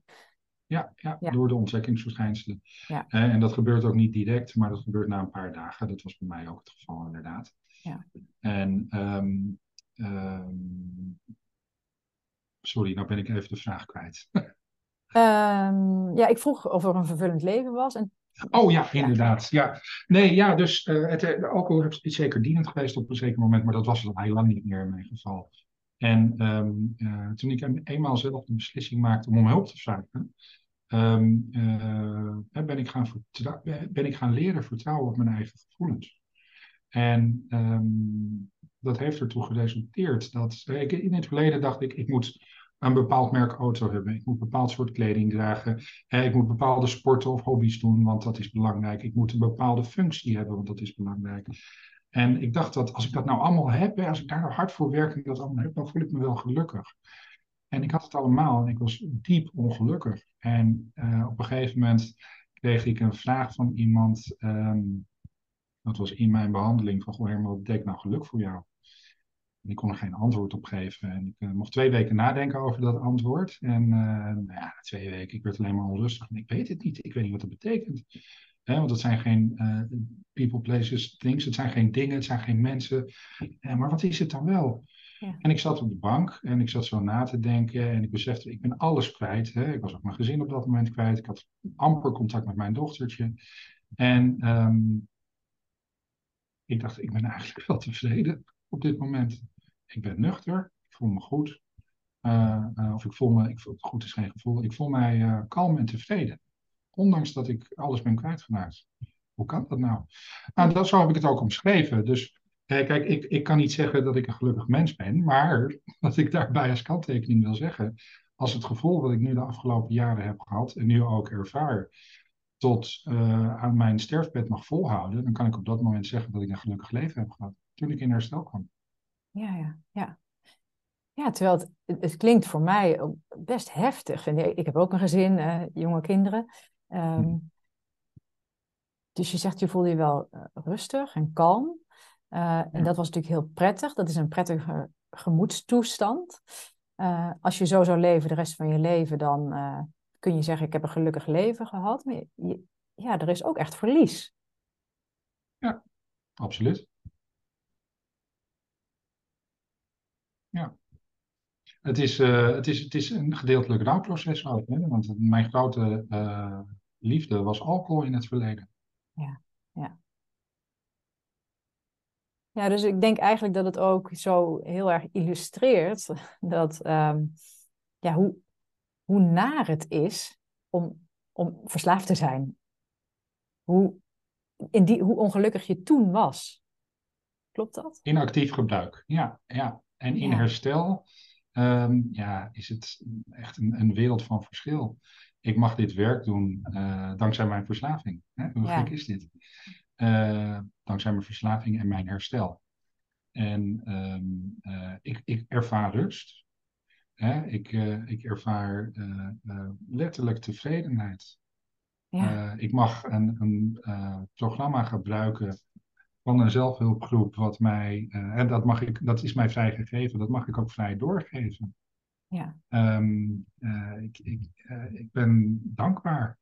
Ja, ja, door de onttrekkingsverschijnselen. Ja. Eh, en dat gebeurt ook niet direct, maar dat gebeurt na een paar dagen. Dat was bij mij ook het geval, inderdaad. Ja. En um, um, Sorry, nou ben ik even de vraag kwijt. Um, ja, ik vroeg of er een vervullend leven was. En... Oh ja, inderdaad. Ja. Nee, ja, dus uh, het, de alcohol is zeker dienend geweest op een zeker moment, maar dat was het al heel lang niet meer in mijn geval. En um, uh, toen ik eenmaal zelf de beslissing maakte om om hulp te vragen, um, uh, ben, ik gaan ben ik gaan leren vertrouwen op mijn eigen gevoelens. En um, dat heeft ertoe geresulteerd dat ik, in het verleden dacht ik, ik moet een bepaald merk auto hebben. Ik moet een bepaald soort kleding dragen. Ik moet bepaalde sporten of hobby's doen, want dat is belangrijk. Ik moet een bepaalde functie hebben, want dat is belangrijk. En ik dacht dat als ik dat nou allemaal heb, als ik daar nou hard voor werk en dat allemaal heb, dan voel ik me wel gelukkig. En ik had het allemaal en ik was diep ongelukkig. En uh, op een gegeven moment kreeg ik een vraag van iemand, um, dat was in mijn behandeling, van goh Herman, wat betekent nou geluk voor jou? En ik kon er geen antwoord op geven. En ik uh, mocht twee weken nadenken over dat antwoord. En uh, nou ja, twee weken, ik werd alleen maar onrustig. En ik weet het niet. Ik weet niet wat dat betekent. want het zijn geen uh, people, places, things. Het zijn geen dingen, het zijn geen mensen. maar wat is het dan wel? Ja. En ik zat op de bank en ik zat zo na te denken. En ik besefte, ik ben alles kwijt. Hè. Ik was ook mijn gezin op dat moment kwijt. Ik had amper contact met mijn dochtertje. En um, ik dacht, ik ben eigenlijk wel tevreden op dit moment. Ik ben nuchter, ik voel me goed. Uh, uh, of ik voel me, ik voel, goed is geen gevoel, ik voel mij uh, kalm en tevreden. Ondanks dat ik alles ben kwijtgeraakt. Hoe kan dat nou? Nou, dat, zo heb ik het ook omschreven. Dus kijk, ik, ik kan niet zeggen dat ik een gelukkig mens ben, maar wat ik daarbij als kanttekening wil zeggen, als het gevoel wat ik nu de afgelopen jaren heb gehad en nu ook ervaar, tot aan mijn sterfbed mag volhouden, dan kan ik op dat moment zeggen dat ik een gelukkig leven heb gehad toen ik in herstel kwam. Ja, ja, ja. Ja, terwijl het, het klinkt voor mij best heftig. En ik heb ook een gezin, uh, jonge kinderen. Um, dus je zegt, je voelde je wel uh, rustig en kalm. Uh, en dat was natuurlijk heel prettig. Dat is een prettige gemoedstoestand. als je zo zou leven de rest van je leven, dan kun je zeggen, ik heb een gelukkig leven gehad. Maar je, ja, er is ook echt verlies. Ja, absoluut. Ja. Het is, uh, het, is, het is een gedeeltelijk rouwproces ook. Hè? Want mijn grote uh, liefde was alcohol in het verleden. Ja, ja. Ja, dus ik denk eigenlijk dat het ook zo heel erg illustreert dat, um, ja, hoe, hoe naar het is om, om verslaafd te zijn. Hoe, in die, hoe ongelukkig je toen was. Klopt dat? Inactief gebruik, ja. ja. En in herstel um, ja, is het echt een, een, wereld van verschil. Ik mag dit werk doen uh, dankzij mijn verslaving. Hè? Hoe gek is dit? Uh, dankzij mijn verslaving en mijn herstel. En um, uh, ik, ik, ervaar rust. Hè? Ik, ik ervaar letterlijk tevredenheid. Ja. ik mag een, een programma gebruiken van een zelfhulpgroep, wat mij, uh, en dat, mag ik, dat is mij vrij gegeven, dat mag ik ook vrij doorgeven. Ja. Um, uh, ik, ik, uh, ik ben dankbaar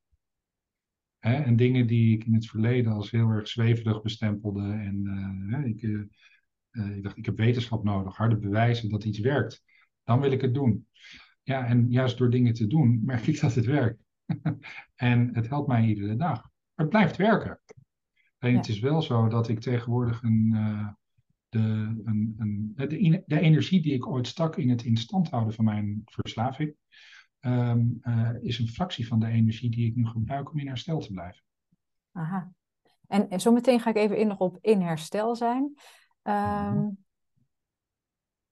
Hè? En dingen die ik in het verleden als heel erg zweverig bestempelde. En ik, ik dacht, ik heb wetenschap nodig, harde bewijzen dat iets werkt. Dan wil ik het doen. Ja, en juist door dingen te doen, merk ik dat het werkt. en het helpt mij iedere dag. het blijft werken. En het is wel zo dat ik tegenwoordig een, uh, de, een, een, de, de, energie die ik ooit stak in het in stand houden van mijn verslaving, um, uh, is een fractie van de energie die ik nu gebruik om in herstel te blijven. Aha. En, en zometeen ga ik even in nog op in herstel zijn. Um,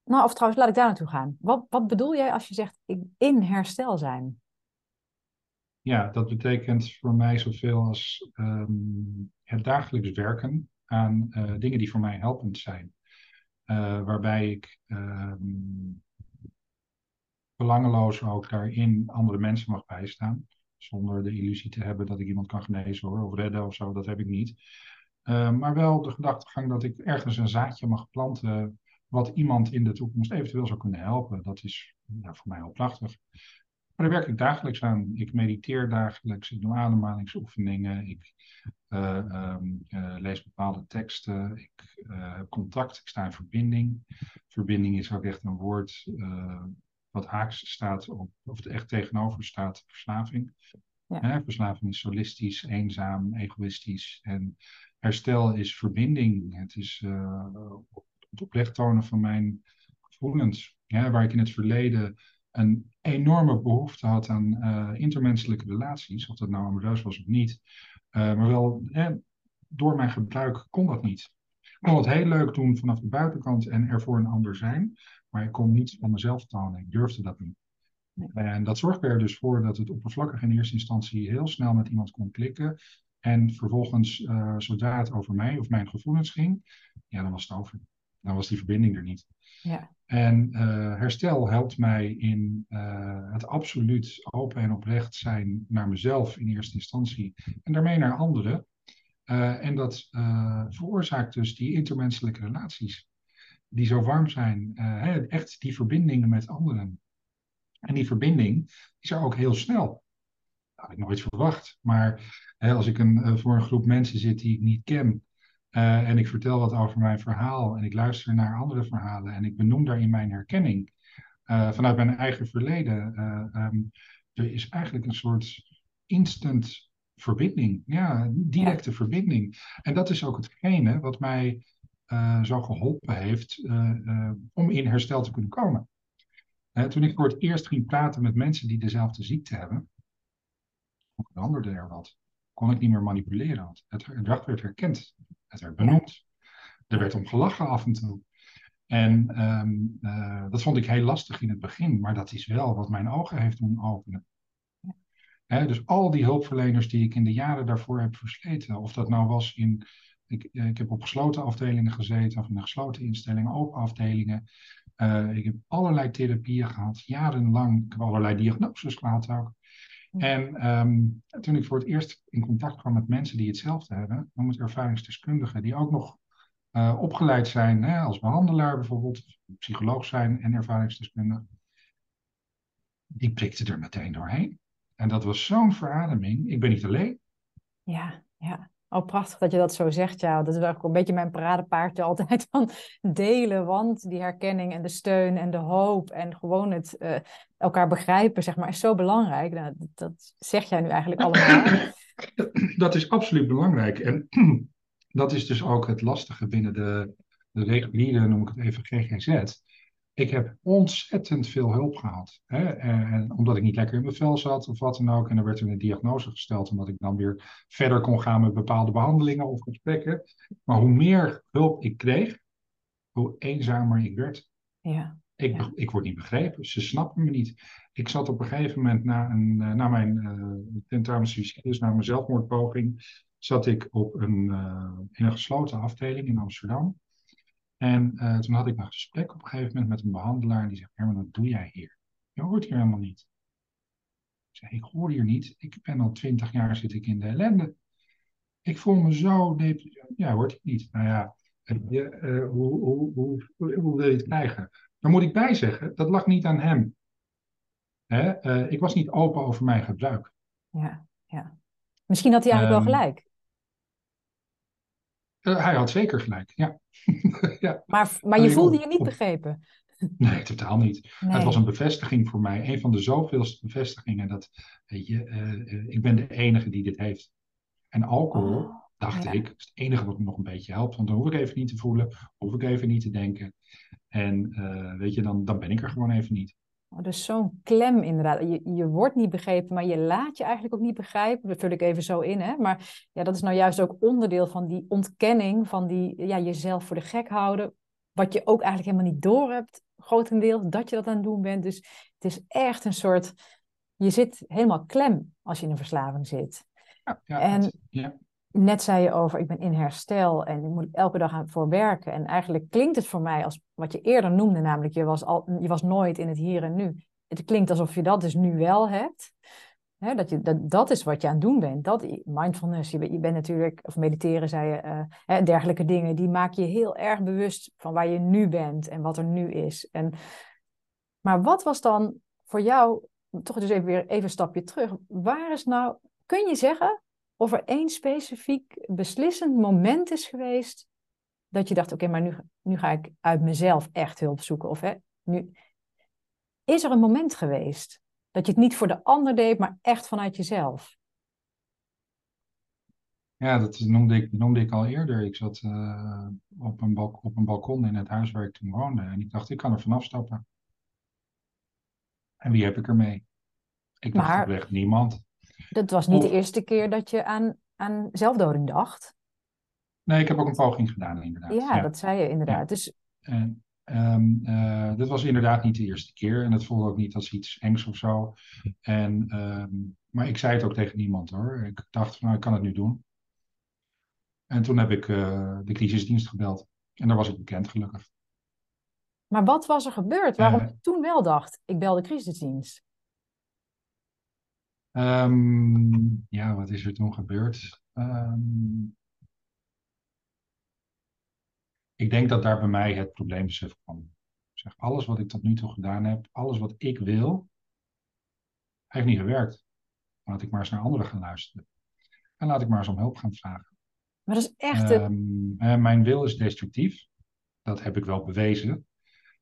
nou, of trouwens, laat ik daar naartoe gaan. Wat, wat bedoel jij als je zegt in herstel zijn? Ja, dat betekent voor mij zoveel als um, het dagelijks werken aan uh, dingen die voor mij helpend zijn. Uh, waarbij ik um, belangeloos ook daarin andere mensen mag bijstaan. Zonder de illusie te hebben dat ik iemand kan genezen hoor, of redden of zo, dat heb ik niet. Uh, maar wel de gedachtegang dat ik ergens een zaadje mag planten wat iemand in de toekomst eventueel zou kunnen helpen. Dat is voor mij heel prachtig. Maar daar werk ik dagelijks aan. Ik mediteer dagelijks, ik doe ademhalingsoefeningen, ik uh, um, uh, lees bepaalde teksten, ik uh, heb contact, ik sta in verbinding. Verbinding is ook echt een woord wat haaks staat op, of het echt tegenover staat, verslaving. Ja. verslaving is solistisch, eenzaam, egoïstisch. En herstel is verbinding. Het is het oplegtonen van mijn gevoelens. waar ik in het verleden een enorme behoefte had aan uh, intermenselijke relaties, of dat nou amoureus was of niet. Uh, maar wel, door mijn gebruik kon dat niet. Ik kon het heel leuk doen vanaf de buitenkant en er voor een ander zijn, maar ik kon niets van mezelf tonen. Ik durfde dat niet. En dat zorgde er dus voor dat het oppervlakkig in eerste instantie heel snel met iemand kon klikken. En vervolgens, uh, zodra het over mij of mijn gevoelens ging, ja, dan was het over dan was die verbinding er niet. Ja. En uh, herstel helpt mij in uh, het absoluut open en oprecht zijn naar mezelf in eerste instantie en daarmee naar anderen. Uh, en dat veroorzaakt dus die intermenselijke relaties, die zo warm zijn. echt die verbindingen met anderen. En die verbinding is er ook heel snel. Dat had ik nooit verwacht. Maar als ik een, voor een groep mensen zit die ik niet ken, uh, en ik vertel wat over mijn verhaal en ik luister naar andere verhalen en ik benoem daarin mijn herkenning uh, vanuit mijn eigen verleden. Uh, um, er is eigenlijk een soort instant verbinding, ja, directe ja. verbinding. En dat is ook hetgene wat mij zo geholpen heeft om in herstel te kunnen komen. toen ik voor het eerst ging praten met mensen die dezelfde ziekte hebben, veranderde er wat. Kon ik niet meer manipuleren. Het gedrag werd herkend. Het werd benoemd. Er werd om gelachen af en toe. En um, uh, dat vond ik heel lastig in het begin, maar dat is wel wat mijn ogen heeft doen openen. Dus al die hulpverleners die ik in de jaren daarvoor heb versleten, of dat nou was in. Ik, ik heb op gesloten afdelingen gezeten, of in gesloten instellingen, open afdelingen. Uh, ik heb allerlei therapieën gehad, jarenlang. Ik heb allerlei diagnoses gehad ook. En um, toen ik voor het eerst in contact kwam met mensen die hetzelfde hebben, het ervaringsdeskundigen, die ook nog uh, opgeleid zijn hè, als behandelaar bijvoorbeeld, psycholoog zijn en ervaringsdeskundige, die prikten er meteen doorheen. En dat was zo'n verademing. Ik ben niet alleen. Ja, ja. Oh, prachtig dat je dat zo zegt. Ja, dat is wel een beetje mijn paradepaardje altijd van delen. Want die herkenning en de steun en de hoop en gewoon het uh, elkaar begrijpen, zeg maar, is zo belangrijk. Nou, dat, dat zeg jij nu eigenlijk allemaal. Dat is absoluut belangrijk. En dat is dus ook het lastige binnen de, de reguliere, noem ik het even, GGZ ik heb ontzettend veel hulp gehad. Hè? En, omdat ik niet lekker in mijn vel zat of wat dan ook. En er werd er een diagnose gesteld, omdat ik dan weer verder kon gaan met bepaalde behandelingen of gesprekken. Maar hoe meer hulp ik kreeg, hoe eenzamer ik werd. Ja. Ik, ja. ik word niet begrepen, ze snappen me niet. Ik zat op een gegeven moment na, een, eh, na mijn uh, tentamen na mijn zelfmoordpoging, zat ik op een, uh, in een gesloten afdeling in Amsterdam. En uh, toen had ik een gesprek op een gegeven moment met een behandelaar. En die zegt, Herman, wat doe jij hier? Je hoort hier helemaal niet. Ik zeg, ik hoor hier niet. Ik ben al twintig jaar zit ik in de ellende. Ik voel me zo. Ja, hoort hij niet. Nou ja, uh, hoe, hoe, hoe, hoe, wil je het krijgen? Dan moet ik bijzeggen, dat lag niet aan hem. Hè? Uh, ik was niet open over mijn gebruik. Ja, ja. Misschien had hij eigenlijk wel Ehm, gelijk. Eh, hij had zeker gelijk, ja. ja. Maar, maar je voelde je niet begrepen. Nee, totaal niet. Nee. Het was een bevestiging voor mij. Een van de zoveelste bevestigingen dat, weet je, eh, ik ben de enige die dit heeft. En alcohol, Oh, dacht ja. ik, is het enige wat me nog een beetje helpt. Want dan hoef ik even niet te voelen, hoef ik even niet te denken. En eh, weet je, dan, dan ben ik er gewoon even niet. Dus zo'n klem inderdaad. Je, je wordt niet begrepen, maar je laat je eigenlijk ook niet begrijpen. Dat vul ik even zo in, hè. Maar ja, dat is nou juist ook onderdeel van die ontkenning, van die ja, jezelf voor de gek houden. Wat je ook eigenlijk helemaal niet doorhebt, grotendeels, dat je dat aan het doen bent. Dus het is echt een soort... Je zit helemaal klem als je in een verslaving zit. Ja, ja, En- ja. Net zei je over, ik ben in herstel en ik moet elke dag aan voor werken. En eigenlijk klinkt het voor mij als wat je eerder noemde, namelijk je was, al, je was nooit in het hier en nu. Het klinkt alsof je dat dus nu wel hebt. Dat, je, dat, dat is wat je aan het doen bent. Dat, mindfulness, je, bent- natuurlijk, of mediteren zei je, hè, dergelijke dingen, die maken je heel erg bewust van waar je nu bent en wat er nu is. En, maar wat was dan voor jou, toch dus even weer even een stapje terug, waar is nou, kun je zeggen of er één specifiek beslissend moment is geweest dat je dacht, oké, maar nu, nu ga ik uit mezelf echt hulp zoeken. Of hè, nu is er een moment geweest dat je het niet voor de ander deed, maar echt vanuit jezelf. Ja, dat noemde ik, noemde ik al eerder. Ik zat eh, op, een balk- op een balkon in het huis waar ik toen woonde. En ik dacht, ik kan er vanaf stappen. En wie heb ik ermee? Ik dacht Maar- oprecht niemand. Dat was niet Of- de eerste keer dat je aan, aan zelfdoding dacht. Nee, ik heb ook een poging gedaan, inderdaad. Ja, dat zei je inderdaad. Dus En, ehm, eh, dit was inderdaad niet de eerste keer. En het voelde ook niet als iets engs of zo. En, ehm, maar ik zei het ook tegen niemand hoor. Ik dacht van, nou, ik kan het nu doen. En toen heb ik eh, de crisisdienst gebeld. En daar was ik bekend, gelukkig. Maar wat was er gebeurd waarom Eh. je toen wel dacht, ik bel de crisisdienst? Ehm, ja, wat is er toen gebeurd? Ehm, ik denk dat daar bij mij het probleembesef kwam. Ik zeg, alles wat ik tot nu toe gedaan heb, alles wat ik wil, heeft niet gewerkt. Laat ik maar eens naar anderen gaan luisteren. En laat ik maar eens om hulp gaan vragen. Maar dat is echt een... Ehm, eh, mijn wil is destructief. Dat heb ik wel bewezen.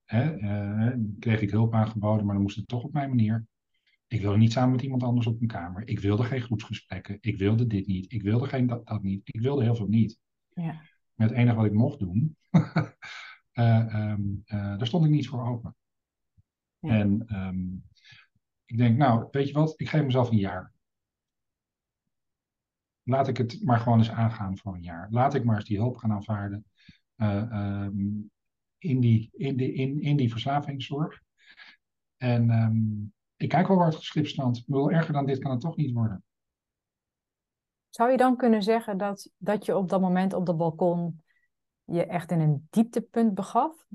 Hè, eh, kreeg ik hulp aangeboden, maar dan moest het toch op mijn manier. Ik wilde niet samen met iemand anders op een kamer. Ik wilde geen groepsgesprekken. Ik wilde dit niet. Ik wilde geen dat, dat niet. Ik wilde heel veel niet. Ja. Maar het enige wat ik mocht doen, eh, ehm, eh, daar stond ik niet voor open. Ja. En ehm, ik denk, nou, weet je wat? Ik geef mezelf een jaar. Laat ik het maar gewoon eens aangaan voor een jaar. Laat ik maar eens die hulp gaan aanvaarden. eh, ehm, in, die, in, die, in, in die verslavingszorg. En ik kijk wel waar het geschip staat. Ik bedoel, erger dan dit kan het toch niet worden. Zou je dan kunnen zeggen dat, dat je op dat moment op dat balkon je echt in een dieptepunt begaf?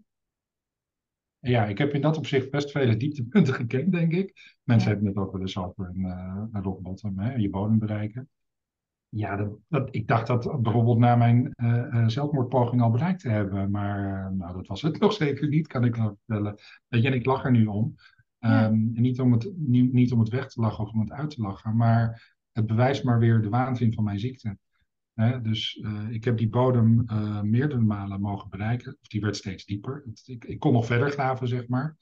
Ja, ik heb in dat opzicht best vele dieptepunten gekend, denk ik. Mensen Ja. hebben het ook wel eens over een, uh, een rock bottom, hè, je bodem bereiken. Ja, dat, dat, ik dacht dat bijvoorbeeld na mijn uh, zelfmoordpoging al bereikt te hebben. Maar uh, nou, dat was het nog zeker niet, kan ik wel vertellen. En ik lach er nu om. En niet om, het, niet, om het weg te lachen of om het uit te lachen, maar het bewijst maar weer de waanzin van mijn ziekte. Dus uh, ik heb die bodem uh, meerdere malen mogen bereiken. Of die werd steeds dieper. Ik, ik, kon nog verder graven, zeg maar.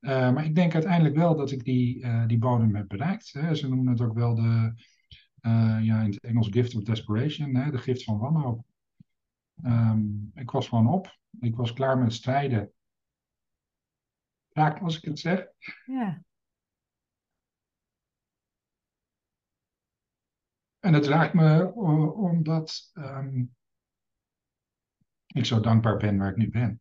Uh, maar ik denk uiteindelijk wel dat ik die, die bodem heb bereikt. Ze noemen het ook wel de, ja, in het Engels gift of desperation, de gift van wanhoop. Um, ik was gewoon op. Ik was klaar met strijden. Raak als ik het zeg. Ja. En het raakt me omdat um, ik zo dankbaar ben waar ik nu ben.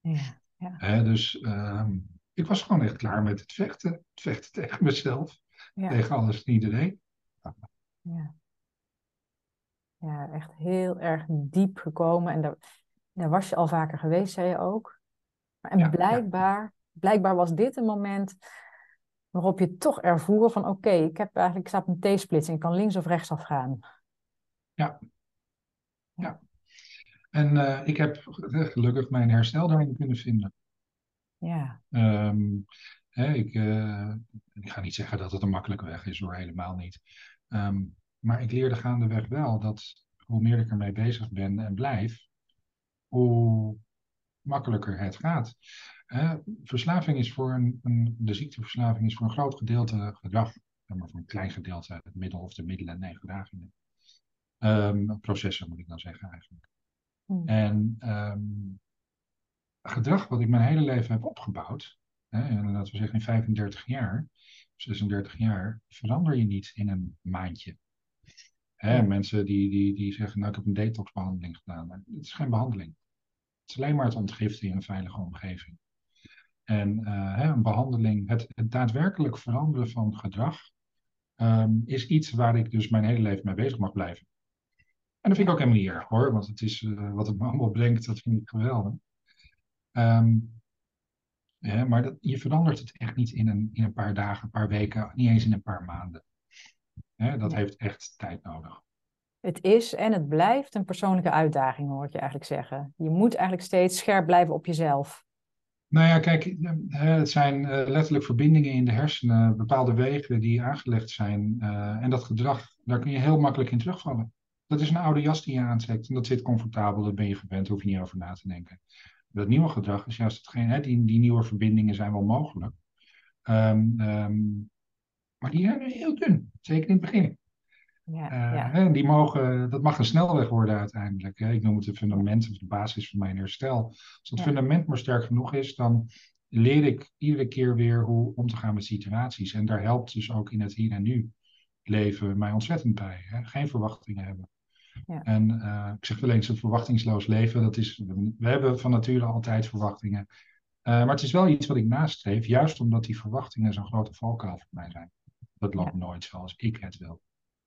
Ja, ja. Hè, dus um, ik was gewoon echt klaar met het vechten. Het vechten tegen mezelf. Ja. Tegen alles en iedereen. Ja. ja, echt heel erg diep gekomen. En daar, daar was je al vaker geweest, zei je ook. En Ja, blijkbaar, blijkbaar was dit een moment waarop je toch ervoer van oké, ik heb eigenlijk, ik sta op een T-splits en ik kan links of rechts afgaan. Ja. Ja. En uh, ik heb gelukkig mijn herstel daarin kunnen vinden. Ja. Um, hè, ik, uh, ik ga niet zeggen dat het een makkelijke weg is hoor, helemaal niet. Um, maar ik leerde gaandeweg wel dat hoe meer ik ermee bezig ben en blijf, hoe makkelijker het gaat. verslaving is voor een, een, de ziekteverslaving is voor een groot gedeelte gedrag, maar voor een klein gedeelte het middel of de middelen, nee, gedragingen. Um, processen moet ik dan zeggen eigenlijk. Hmm. En ehm, gedrag wat ik mijn hele leven heb opgebouwd, hè, en laten we zeggen in 35 jaar, 36 jaar, verander je niet in een maandje. Hè, Mensen die, die, die zeggen, nou ik heb een detoxbehandeling gedaan. Maar het is geen behandeling. Het is alleen maar het ontgiften in een veilige omgeving. En uh, hè, een behandeling, het, het, daadwerkelijk veranderen van gedrag, ehm, is iets waar ik dus mijn hele leven mee bezig mag blijven. En dat vind ik ook helemaal niet erg hoor, want het is uh, wat het me allemaal brengt, dat vind ik geweldig. Um, ja, maar dat, je verandert het echt niet in een, in een paar dagen, een paar weken, niet eens in een paar maanden. dat heeft echt tijd nodig. Het is en het blijft een persoonlijke uitdaging, hoor ik je eigenlijk zeggen. Je moet eigenlijk steeds scherp blijven op jezelf. Nou ja, kijk, het zijn eh, letterlijk verbindingen in de hersenen, bepaalde wegen die aangelegd zijn. Eh, en dat gedrag, daar kun je heel makkelijk in terugvallen. Dat is een oude jas die je aantrekt en dat zit comfortabel, dat ben je gewend, hoef je niet over na te denken. Dat nieuwe gedrag is juist hetgeen, die, die nieuwe verbindingen zijn wel mogelijk. Um, maar die zijn heel dun, zeker in het begin. Ja, ja. En die mogen, dat mag een snelweg worden uiteindelijk. Hè. Ik noem het het fundament of de basis van mijn herstel. Als het fundament maar sterk genoeg is, dan leer ik iedere keer weer hoe om te gaan met situaties. En daar helpt dus ook in het hier en nu leven mij ontzettend bij. Hè. Geen verwachtingen hebben. Ja. En uh, ik zeg wel eens, het verwachtingsloos leven, dat is, we hebben van nature altijd verwachtingen. Uh, maar het is wel iets wat ik nastreef, juist omdat die verwachtingen zo'n grote valkuil voor mij zijn. Dat loopt nooit zoals ik het wil.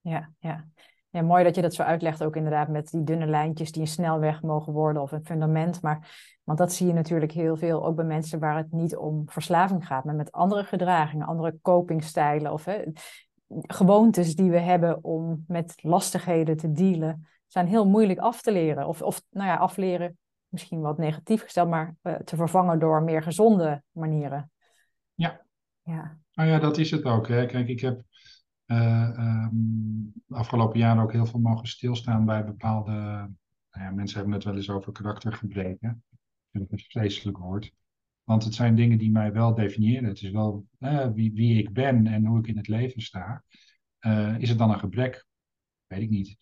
Ja, ja. Ja, mooi dat je dat zo uitlegt ook inderdaad met die dunne lijntjes die een snelweg mogen worden of een fundament. Maar, want dat zie je natuurlijk heel veel ook bij mensen waar het niet om verslaving gaat, maar met andere gedragingen, andere copingstijlen of hè, gewoontes die we hebben om met lastigheden te dealen, zijn heel moeilijk af te leren. Of, of nou ja, afleren, misschien wat negatief gesteld, maar uh, te vervangen door meer gezonde manieren. Ja. ja. Nou ja, dat is het ook. Hè. Kijk, ik heb uh, de afgelopen jaren ook heel veel mogen stilstaan bij bepaalde. Nou ja, mensen hebben het wel eens over karaktergebreken. Dat is een vreselijk woord. Want het zijn dingen die mij wel definiëren. Het is wel wie, wie ik ben en hoe ik in het leven sta. Uh, is het dan een gebrek? Weet ik niet.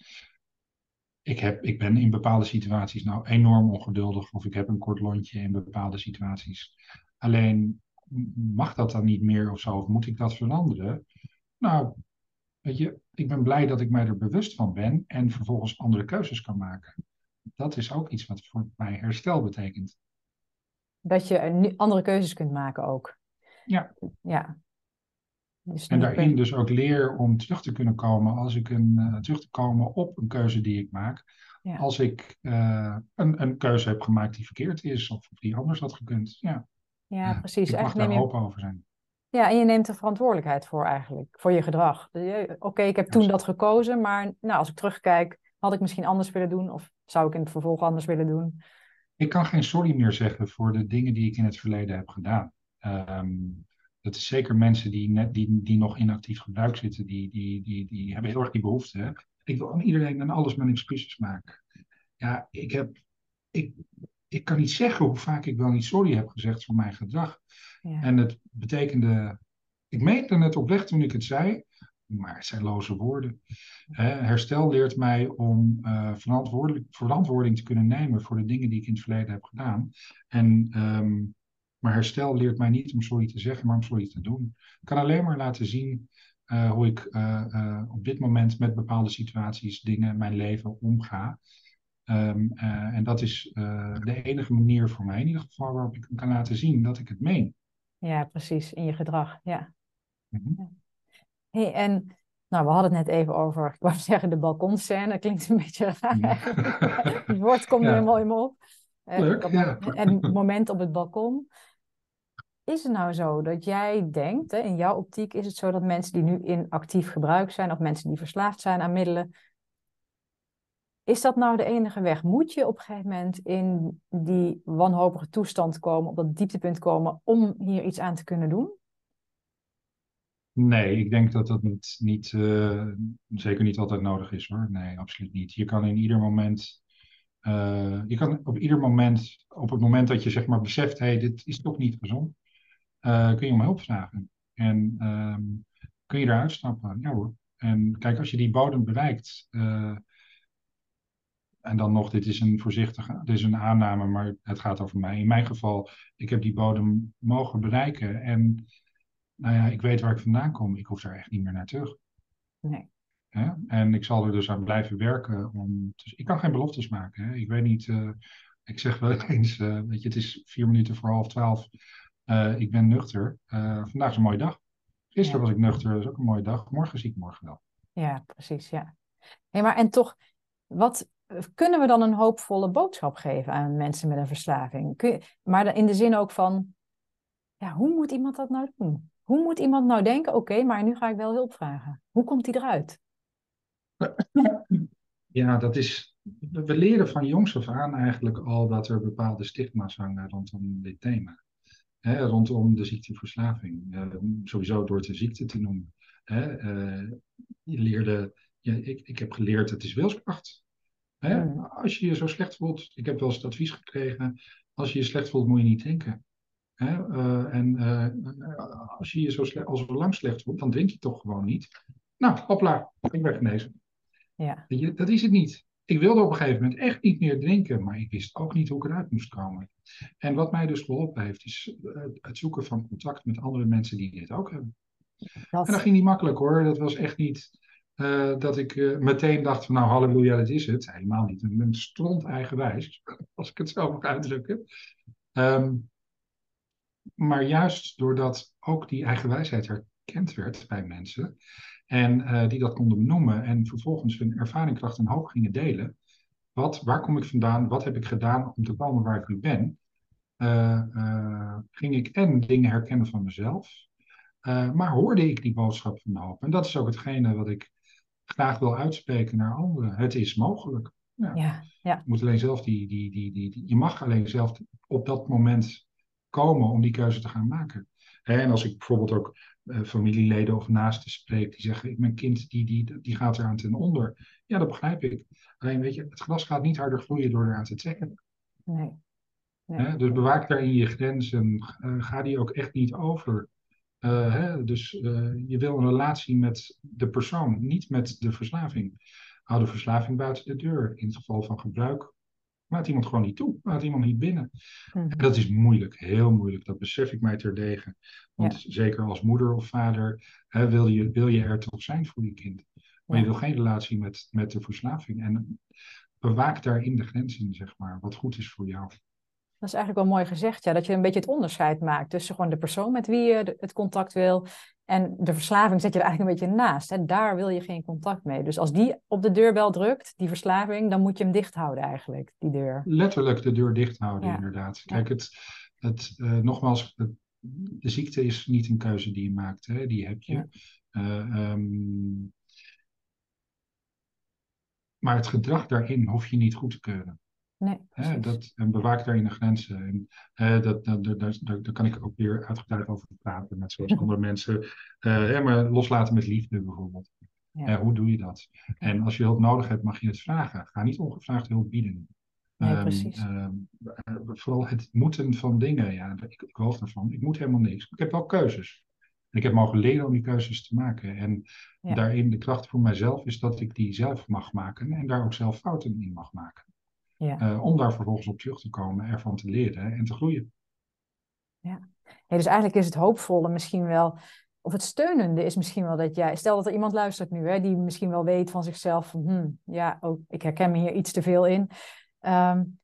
Ik, heb, ik ben in bepaalde situaties nou enorm ongeduldig of ik heb een kort lontje in bepaalde situaties. Alleen mag dat dan niet meer of zo? Of moet ik dat veranderen? Nou, weet je, ik ben blij dat ik mij er bewust van ben en vervolgens andere keuzes kan maken. Dat is ook iets wat voor mij herstel betekent dat je andere keuzes kunt maken ook. Ja. ja. Dus en daarin dus ook leer om terug te kunnen komen als ik een, uh, terug te komen op een keuze die ik maak. Ja. Als ik uh, een, een keuze heb gemaakt die verkeerd is of die anders had gekund. Ja, ja precies. Ik mag daar open over zijn. Ja, en je neemt de verantwoordelijkheid voor eigenlijk, voor je gedrag. Oké, ik heb toen dat gekozen, maar nou, als ik terugkijk, had ik misschien anders willen doen of zou ik in het vervolg anders willen doen ik kan geen sorry meer zeggen voor de dingen die ik in het verleden heb gedaan. Um, dat is zeker mensen die, net, die, die nog in actief gebruik zitten, die, die, die, die hebben heel erg die behoefte. Hè? Ik wil aan iedereen en alles mijn excuses maken. Ja, ik, heb, ik, ik kan niet zeggen hoe vaak ik wel niet sorry heb gezegd voor mijn gedrag. Ja. En het betekende, ik meende het oprecht toen ik het zei, maar het zijn loze woorden. herstel leert mij om uh, verantwoording te kunnen nemen voor de dingen die ik in het verleden heb gedaan. En, um, maar herstel leert mij niet om sorry te zeggen, maar om sorry te doen. Ik kan alleen maar laten zien uh, hoe ik uh, op dit moment met bepaalde situaties, dingen, mijn leven omga. Um, en dat is de enige manier voor mij in ieder geval waarop ik kan laten zien dat ik het meen. Ja, precies, in je gedrag, ja. Mm -hmm hey, en nou, we hadden het net even over, ik wou zeggen de balkonscène, dat klinkt een beetje raar. het woord komt ja. er mooi op. Eh, Leuk, ja. En het moment op het balkon. Is het nou zo dat jij denkt, hè, in jouw optiek is het zo dat mensen die nu in actief gebruik zijn, of mensen die verslaafd zijn aan middelen, is dat nou de enige weg? Moet je op een gegeven moment in die wanhopige toestand komen, op dat dieptepunt komen, om hier iets aan te kunnen doen? Nee, ik denk dat dat niet, niet uh, zeker niet altijd nodig is hoor. Nee, absoluut niet. Je kan in ieder moment, uh, je kan op ieder moment, op het moment dat je zeg maar beseft, hé, hey, dit is toch niet gezond, uh, kun je om hulp vragen. En um, kun je eruit stappen. Ja hoor. En kijk, als je die bodem bereikt, en dan nog, dit is een voorzichtige, dit is een aanname, maar het gaat over mij. In mijn geval, ik heb die bodem mogen bereiken. En nou ja, ik weet waar ik vandaan kom. Ik hoef daar echt niet meer naar terug. Nee. En ik zal er dus aan blijven werken. Om, dus ik kan geen beloftes maken. Hè? Ik weet niet, uh, ik zeg wel eens, uh, weet je, het is vier minuten voor half twaalf. Uh, ik ben nuchter. vandaag is een mooie dag. Gisteren ja. was ik nuchter, dat is ook een mooie dag. Morgen zie ik morgen wel. Ja, precies, ja. Hey, maar en toch, wat, kunnen we dan een hoopvolle boodschap geven aan mensen met een verslaving? Maar in de zin ook van, ja, hoe moet iemand dat nou doen? Hoe moet iemand nou denken, oké, maar nu ga ik wel hulp vragen. Hoe komt die eruit? Ja, dat is. We leren van jongs af aan eigenlijk al dat er bepaalde stigma's hangen rondom dit thema. rondom de ziekteverslaving. Uh, sowieso door het een ziekte te noemen. Uh, je leerde, ik, ik heb geleerd, het is wilskracht. Hmm. Als je je zo slecht voelt, ik heb wel eens het advies gekregen, als je je slecht voelt moet je niet drinken. Uh, en uh, als je je zo, slecht, als lang slecht voelt, dan drink je toch gewoon niet. Nou, hopla, ik ben genezen. Ja. Je, dat is het niet. Ik wilde op een gegeven moment echt niet meer drinken, maar ik wist ook niet hoe ik eruit moest komen. En wat mij dus geholpen heeft, is uh, het zoeken van contact met andere mensen die dit ook hebben. Dat... En dat ging niet makkelijk hoor. Dat was echt niet dat ik meteen dacht van nou halleluja, dat is het. Helemaal niet. Ik ben stront eigenwijs, als ik het zo mag uitdrukken. Um, maar juist doordat ook die eigenwijsheid herkend werd bij mensen en uh, die dat konden benoemen en vervolgens hun ervaringkracht en hoop gingen delen. Wat, waar kom ik vandaan? Wat heb ik gedaan om te komen waar ik nu ben? Ging ik en dingen herkennen van mezelf, maar hoorde ik die boodschap van hoop. En dat is ook hetgene wat ik graag wil uitspreken naar anderen. Het is mogelijk. Ja. Ja, ja. Je moet alleen zelf die, die, die, die, je mag alleen zelf op dat moment komen om die keuze te gaan maken. En als ik bijvoorbeeld ook uh, familieleden of naasten spreek die zeggen: Mijn kind die, die, die gaat eraan ten onder. Ja, dat begrijp ik. Alleen weet je, het glas gaat niet harder groeien door eraan te trekken. Nee. nee. Dus bewaak daarin je grenzen. Uh, ga die ook echt niet over. Uh, hè? Dus je wil een relatie met de persoon, niet met de verslaving. Hou de verslaving buiten de deur. In het geval van gebruik Laat iemand gewoon niet toe. Laat iemand niet binnen. Mhm. En dat is moeilijk, heel moeilijk. Dat besef ik mij terdege. Want zeker als moeder of vader hè, wil, je, wil je er toch zijn voor je kind. Maar je wil geen relatie met, met de verslaving. En bewaak daarin de grenzen, zeg maar. Wat goed is voor jou. Dat is eigenlijk wel mooi gezegd, ja, dat je een beetje het onderscheid maakt tussen gewoon de persoon met wie je het contact wil en de verslaving zet je er eigenlijk een beetje naast. Hè? Daar wil je geen contact mee. Dus als die op de deurbel drukt, die verslaving, dan moet je hem dicht houden eigenlijk, die deur. Letterlijk de deur dicht houden, inderdaad. Kijk, het, het, uh, nogmaals, het, de ziekte is niet een keuze die je maakt, hè? die heb je. Uh, um, maar het gedrag daarin hoef je niet goed te keuren. Nee, hè, dat, en bewaak daarin de grenzen. En, hè, dat, dat, dat, daar, daar kan ik ook weer uitgebreid over praten, net zoals andere mensen. Uh, maar loslaten met liefde bijvoorbeeld. Ja. hoe doe je dat? En als je hulp nodig hebt, mag je het vragen. Ga niet ongevraagd hulp bieden. Nee, um, precies. Um, vooral het moeten van dingen. Ja, ik, ik geloof ervan. Ik moet helemaal niks. Ik heb wel keuzes. Ik heb mogen leren om die keuzes te maken. En ja. daarin de kracht voor mijzelf is dat ik die zelf mag maken en daar ook zelf fouten in mag maken. Ja. Uh, om daar vervolgens op terug te komen, ervan te leren en te groeien. Ja. ja, dus eigenlijk is het hoopvolle misschien wel, of het steunende is misschien wel dat jij, stel dat er iemand luistert nu, hè, die misschien wel weet van zichzelf, van, hmm, ja, ook, ik herken me hier iets te veel in. Um,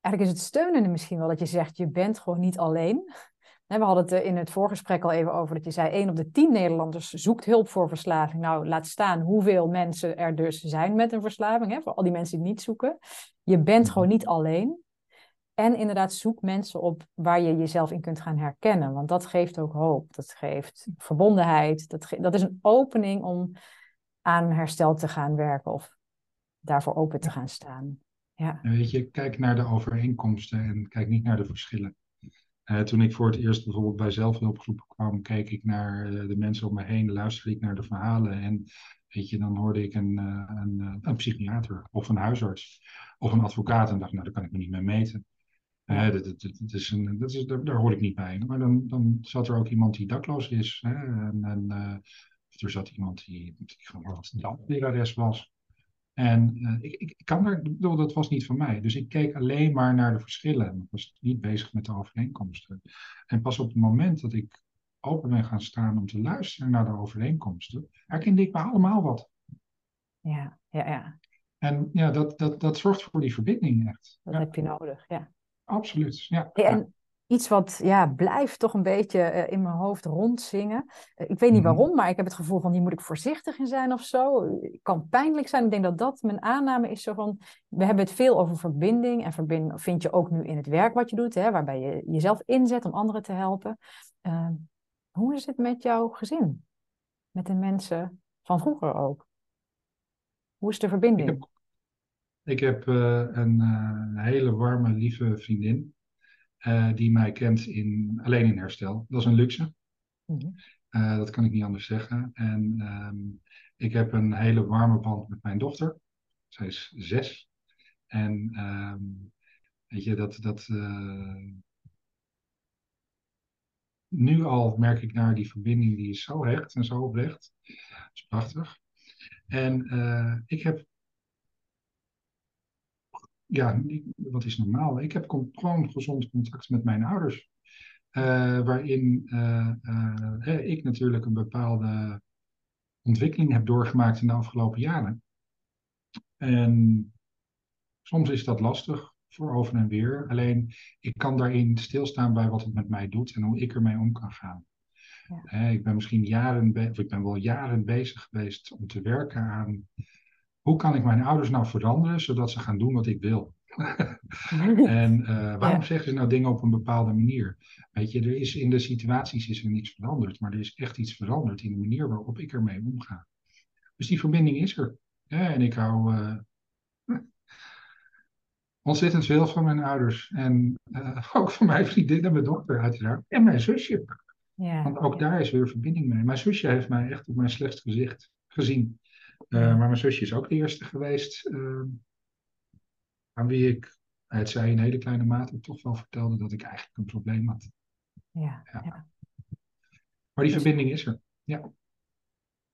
eigenlijk is het steunende misschien wel dat je zegt, je bent gewoon niet alleen. We hadden het in het voorgesprek al even over dat je zei: 1 op de 10 Nederlanders zoekt hulp voor verslaving. Nou, laat staan hoeveel mensen er dus zijn met een verslaving, hè, voor al die mensen die het niet zoeken. Je bent mhm. gewoon niet alleen. En inderdaad, zoek mensen op waar je jezelf in kunt gaan herkennen. Want dat geeft ook hoop. Dat geeft verbondenheid. Dat, dat is een opening om aan herstel te gaan werken of daarvoor open te gaan staan. Ja. weet je, kijk naar de overeenkomsten en kijk niet naar de verschillen. Toen ik voor het eerst bijvoorbeeld bij zelfhulpgroepen kwam, keek ik naar de mensen om me heen, luisterde ik naar de verhalen. En weet je, dan hoorde ik een, een, een psychiater of een huisarts of een advocaat en dacht, nou, daar kan ik me niet mee meten. Uh, dat, dat, dat, is een, dat is, daar, daar, hoor ik niet bij. Maar dan, dan zat er ook iemand die dakloos is. Hè? En, en uh, of er zat iemand die, die gewoon lerares was. En uh, ik, ik, ik, kan daar, bedoel, dat was niet van mij. Dus ik keek alleen maar naar de verschillen. Ik was niet bezig met de overeenkomsten. En pas op het moment dat ik open ben gaan staan om te luisteren naar de overeenkomsten, herkende ik me allemaal wat. Ja, ja, ja. En ja, dat, dat, dat zorgt voor die verbinding echt. Dat ja. heb je nodig, ja. Absoluut, ja. En iets wat ja, blijft toch een beetje uh, in mijn hoofd rondzingen. Uh, ik weet niet Mhm. waarom, maar ik heb het gevoel van hier moet ik voorzichtig in zijn of zo. Het kan pijnlijk zijn. Ik denk dat dat mijn aanname is zo van... We hebben het veel over verbinding. En verbinding vind je ook nu in het werk wat je doet. Hè, waarbij je jezelf inzet om anderen te helpen. Uh, hoe is het met jouw gezin? Met de mensen van vroeger ook? Hoe is de verbinding? Ik heb, ik heb uh, een hele warme, lieve vriendin. Uh, die mij kent in, alleen in herstel. Dat is een luxe. Mhm. Uh, dat kan ik niet anders zeggen. En um, ik heb een hele warme band met mijn dochter. Zij is zes. En um, weet je, dat, dat uh, nu al merk ik naar die verbinding, die is zo hecht en zo oprecht. Dat is prachtig. En uh, ik heb ja, wat is normaal? Ik heb gewoon gezond contact met mijn ouders. Uh, waarin uh, uh, ik natuurlijk een bepaalde ontwikkeling heb doorgemaakt in de afgelopen jaren. En soms is dat lastig voor over en weer. Alleen ik kan daarin stilstaan bij wat het met mij doet en hoe ik ermee om kan gaan. Ja. ik ben misschien jaren, of ik ben wel jaren bezig geweest om te werken aan hoe kan ik mijn ouders nou veranderen zodat ze gaan doen wat ik wil? en uh, waarom ja. zeggen ze nou dingen op een bepaalde manier? Weet je, er is in de situaties is er niets veranderd, maar er is echt iets veranderd in de manier waarop ik ermee omga. Dus die verbinding is er. Ja, en ik hou uh, ontzettend veel van mijn ouders. En uh, ook van mijn vriendin en mijn dochter uiteraard. En mijn zusje. Ja. Want ook daar is weer verbinding mee. Mijn zusje heeft mij echt op mijn slechtst gezicht gezien. Uh, maar mijn zusje is ook de eerste geweest uh, aan wie ik, het zij in hele kleine mate, toch wel vertelde dat ik eigenlijk een probleem had. Ja, ja. ja. Maar die verbinding is er. Ja.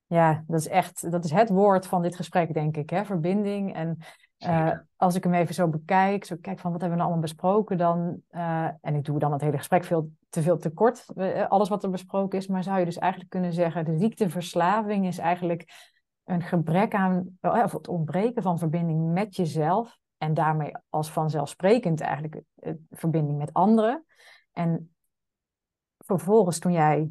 Ja, dat is echt, dat is het woord van dit gesprek, denk ik, hè? verbinding. En uh, als ik hem even zo bekijk, zo kijk van wat hebben we nou allemaal besproken, dan, uh, en ik doe dan het hele gesprek veel te veel te kort, uh, alles wat er besproken is, maar zou je dus eigenlijk kunnen zeggen, de ziekteverslaving is eigenlijk een gebrek aan, of het ontbreken van verbinding met jezelf en daarmee als vanzelfsprekend eigenlijk verbinding met anderen. En vervolgens toen jij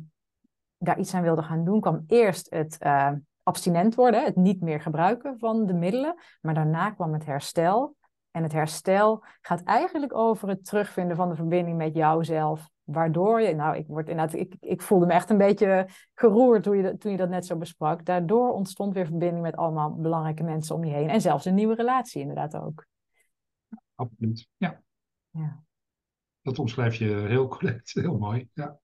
daar iets aan wilde gaan doen, kwam eerst het uh, abstinent worden, het niet meer gebruiken van de middelen, maar daarna kwam het herstel. En het herstel gaat eigenlijk over het terugvinden van de verbinding met jouzelf. Waardoor je, nou, ik, word inderdaad, ik, ik voelde me echt een beetje geroerd toen je, toen je dat net zo besprak. Daardoor ontstond weer verbinding met allemaal belangrijke mensen om je heen. En zelfs een nieuwe relatie, inderdaad ook. Absoluut, ja. ja. Dat omschrijf je heel correct, heel mooi. Ja.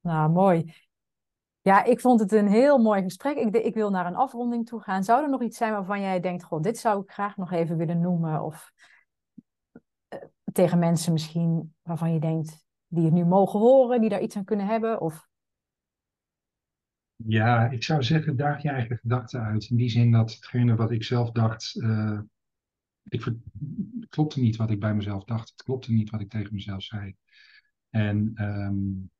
Nou, mooi. Ja, ik vond het een heel mooi gesprek. Ik, ik, wil naar een afronding toe gaan. Zou er nog iets zijn waarvan jij denkt, goh, dit zou ik graag nog even willen noemen? Of uh, tegen mensen misschien waarvan je denkt, die het nu mogen horen, die daar iets aan kunnen hebben? Of... Ja, ik zou zeggen, daag je eigen gedachten uit. In die zin dat hetgene wat ik zelf dacht, het klopte niet wat ik bij mezelf dacht. Het klopte niet wat ik tegen mezelf zei. En um,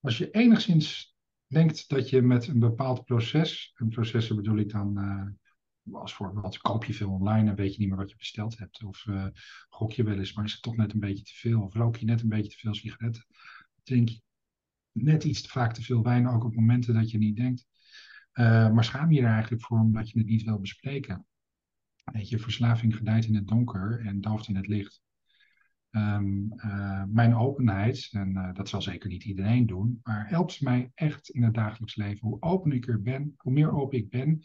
als je enigszins denkt dat je met een bepaald proces, een proces bedoel ik dan uh, als voorbeeld, koop je veel online en weet je niet meer wat je besteld hebt. Of uh, gok je wel eens, maar is het toch net een beetje te veel. Of rook je net een beetje te veel sigaretten. Drink je net iets te vaak te veel wijn, ook op momenten dat je niet denkt. Uh, maar schaam je er eigenlijk voor omdat je het niet wil bespreken. Weet je, verslaving gedijt in het donker en dooft in het licht. Um, uh, mijn openheid, en uh, dat zal zeker niet iedereen doen, maar helpt mij echt in het dagelijks leven. Hoe open ik er ben, hoe meer open ik ben,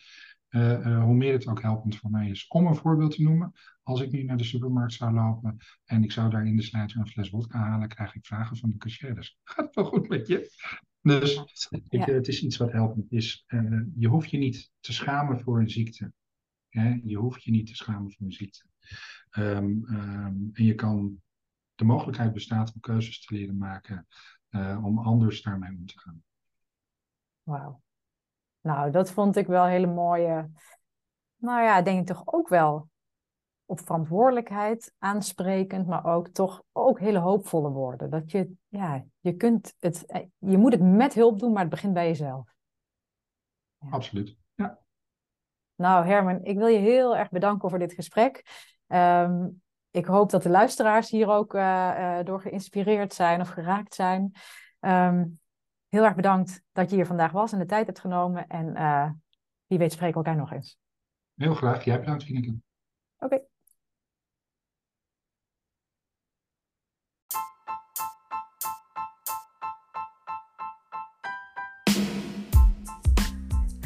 hoe meer het ook helpend voor mij is. Om een voorbeeld te noemen, als ik nu naar de supermarkt zou lopen en ik zou daar in de slijter een fles vodka halen, krijg ik vragen van de cashiers. Gaat het wel goed met je? Dus ik, het is iets wat helpend is. je hoeft je niet te schamen voor een ziekte. Je hoeft je niet te schamen voor een ziekte. Ehm, ehm, en je kan, de mogelijkheid bestaat om keuzes te leren maken uh, om anders daarmee om te gaan. Wauw. Nou, dat vond ik wel hele mooie, nou ja, denk ik toch ook wel op verantwoordelijkheid aansprekend, maar ook toch ook hele hoopvolle woorden. Dat je, ja, je kunt het, eh, je moet het met hulp doen, maar het begint bij jezelf. Ja. Absoluut, ja. Nou, Herman, ik wil je heel erg bedanken voor dit gesprek. Ehm, ik hoop dat de luisteraars hier ook uh, door geïnspireerd zijn of geraakt zijn. Ehm, heel erg bedankt dat je hier vandaag was en de tijd hebt genomen. En uh, wie weet spreken we elkaar nog eens. Heel graag. Jij bedankt, Fineke.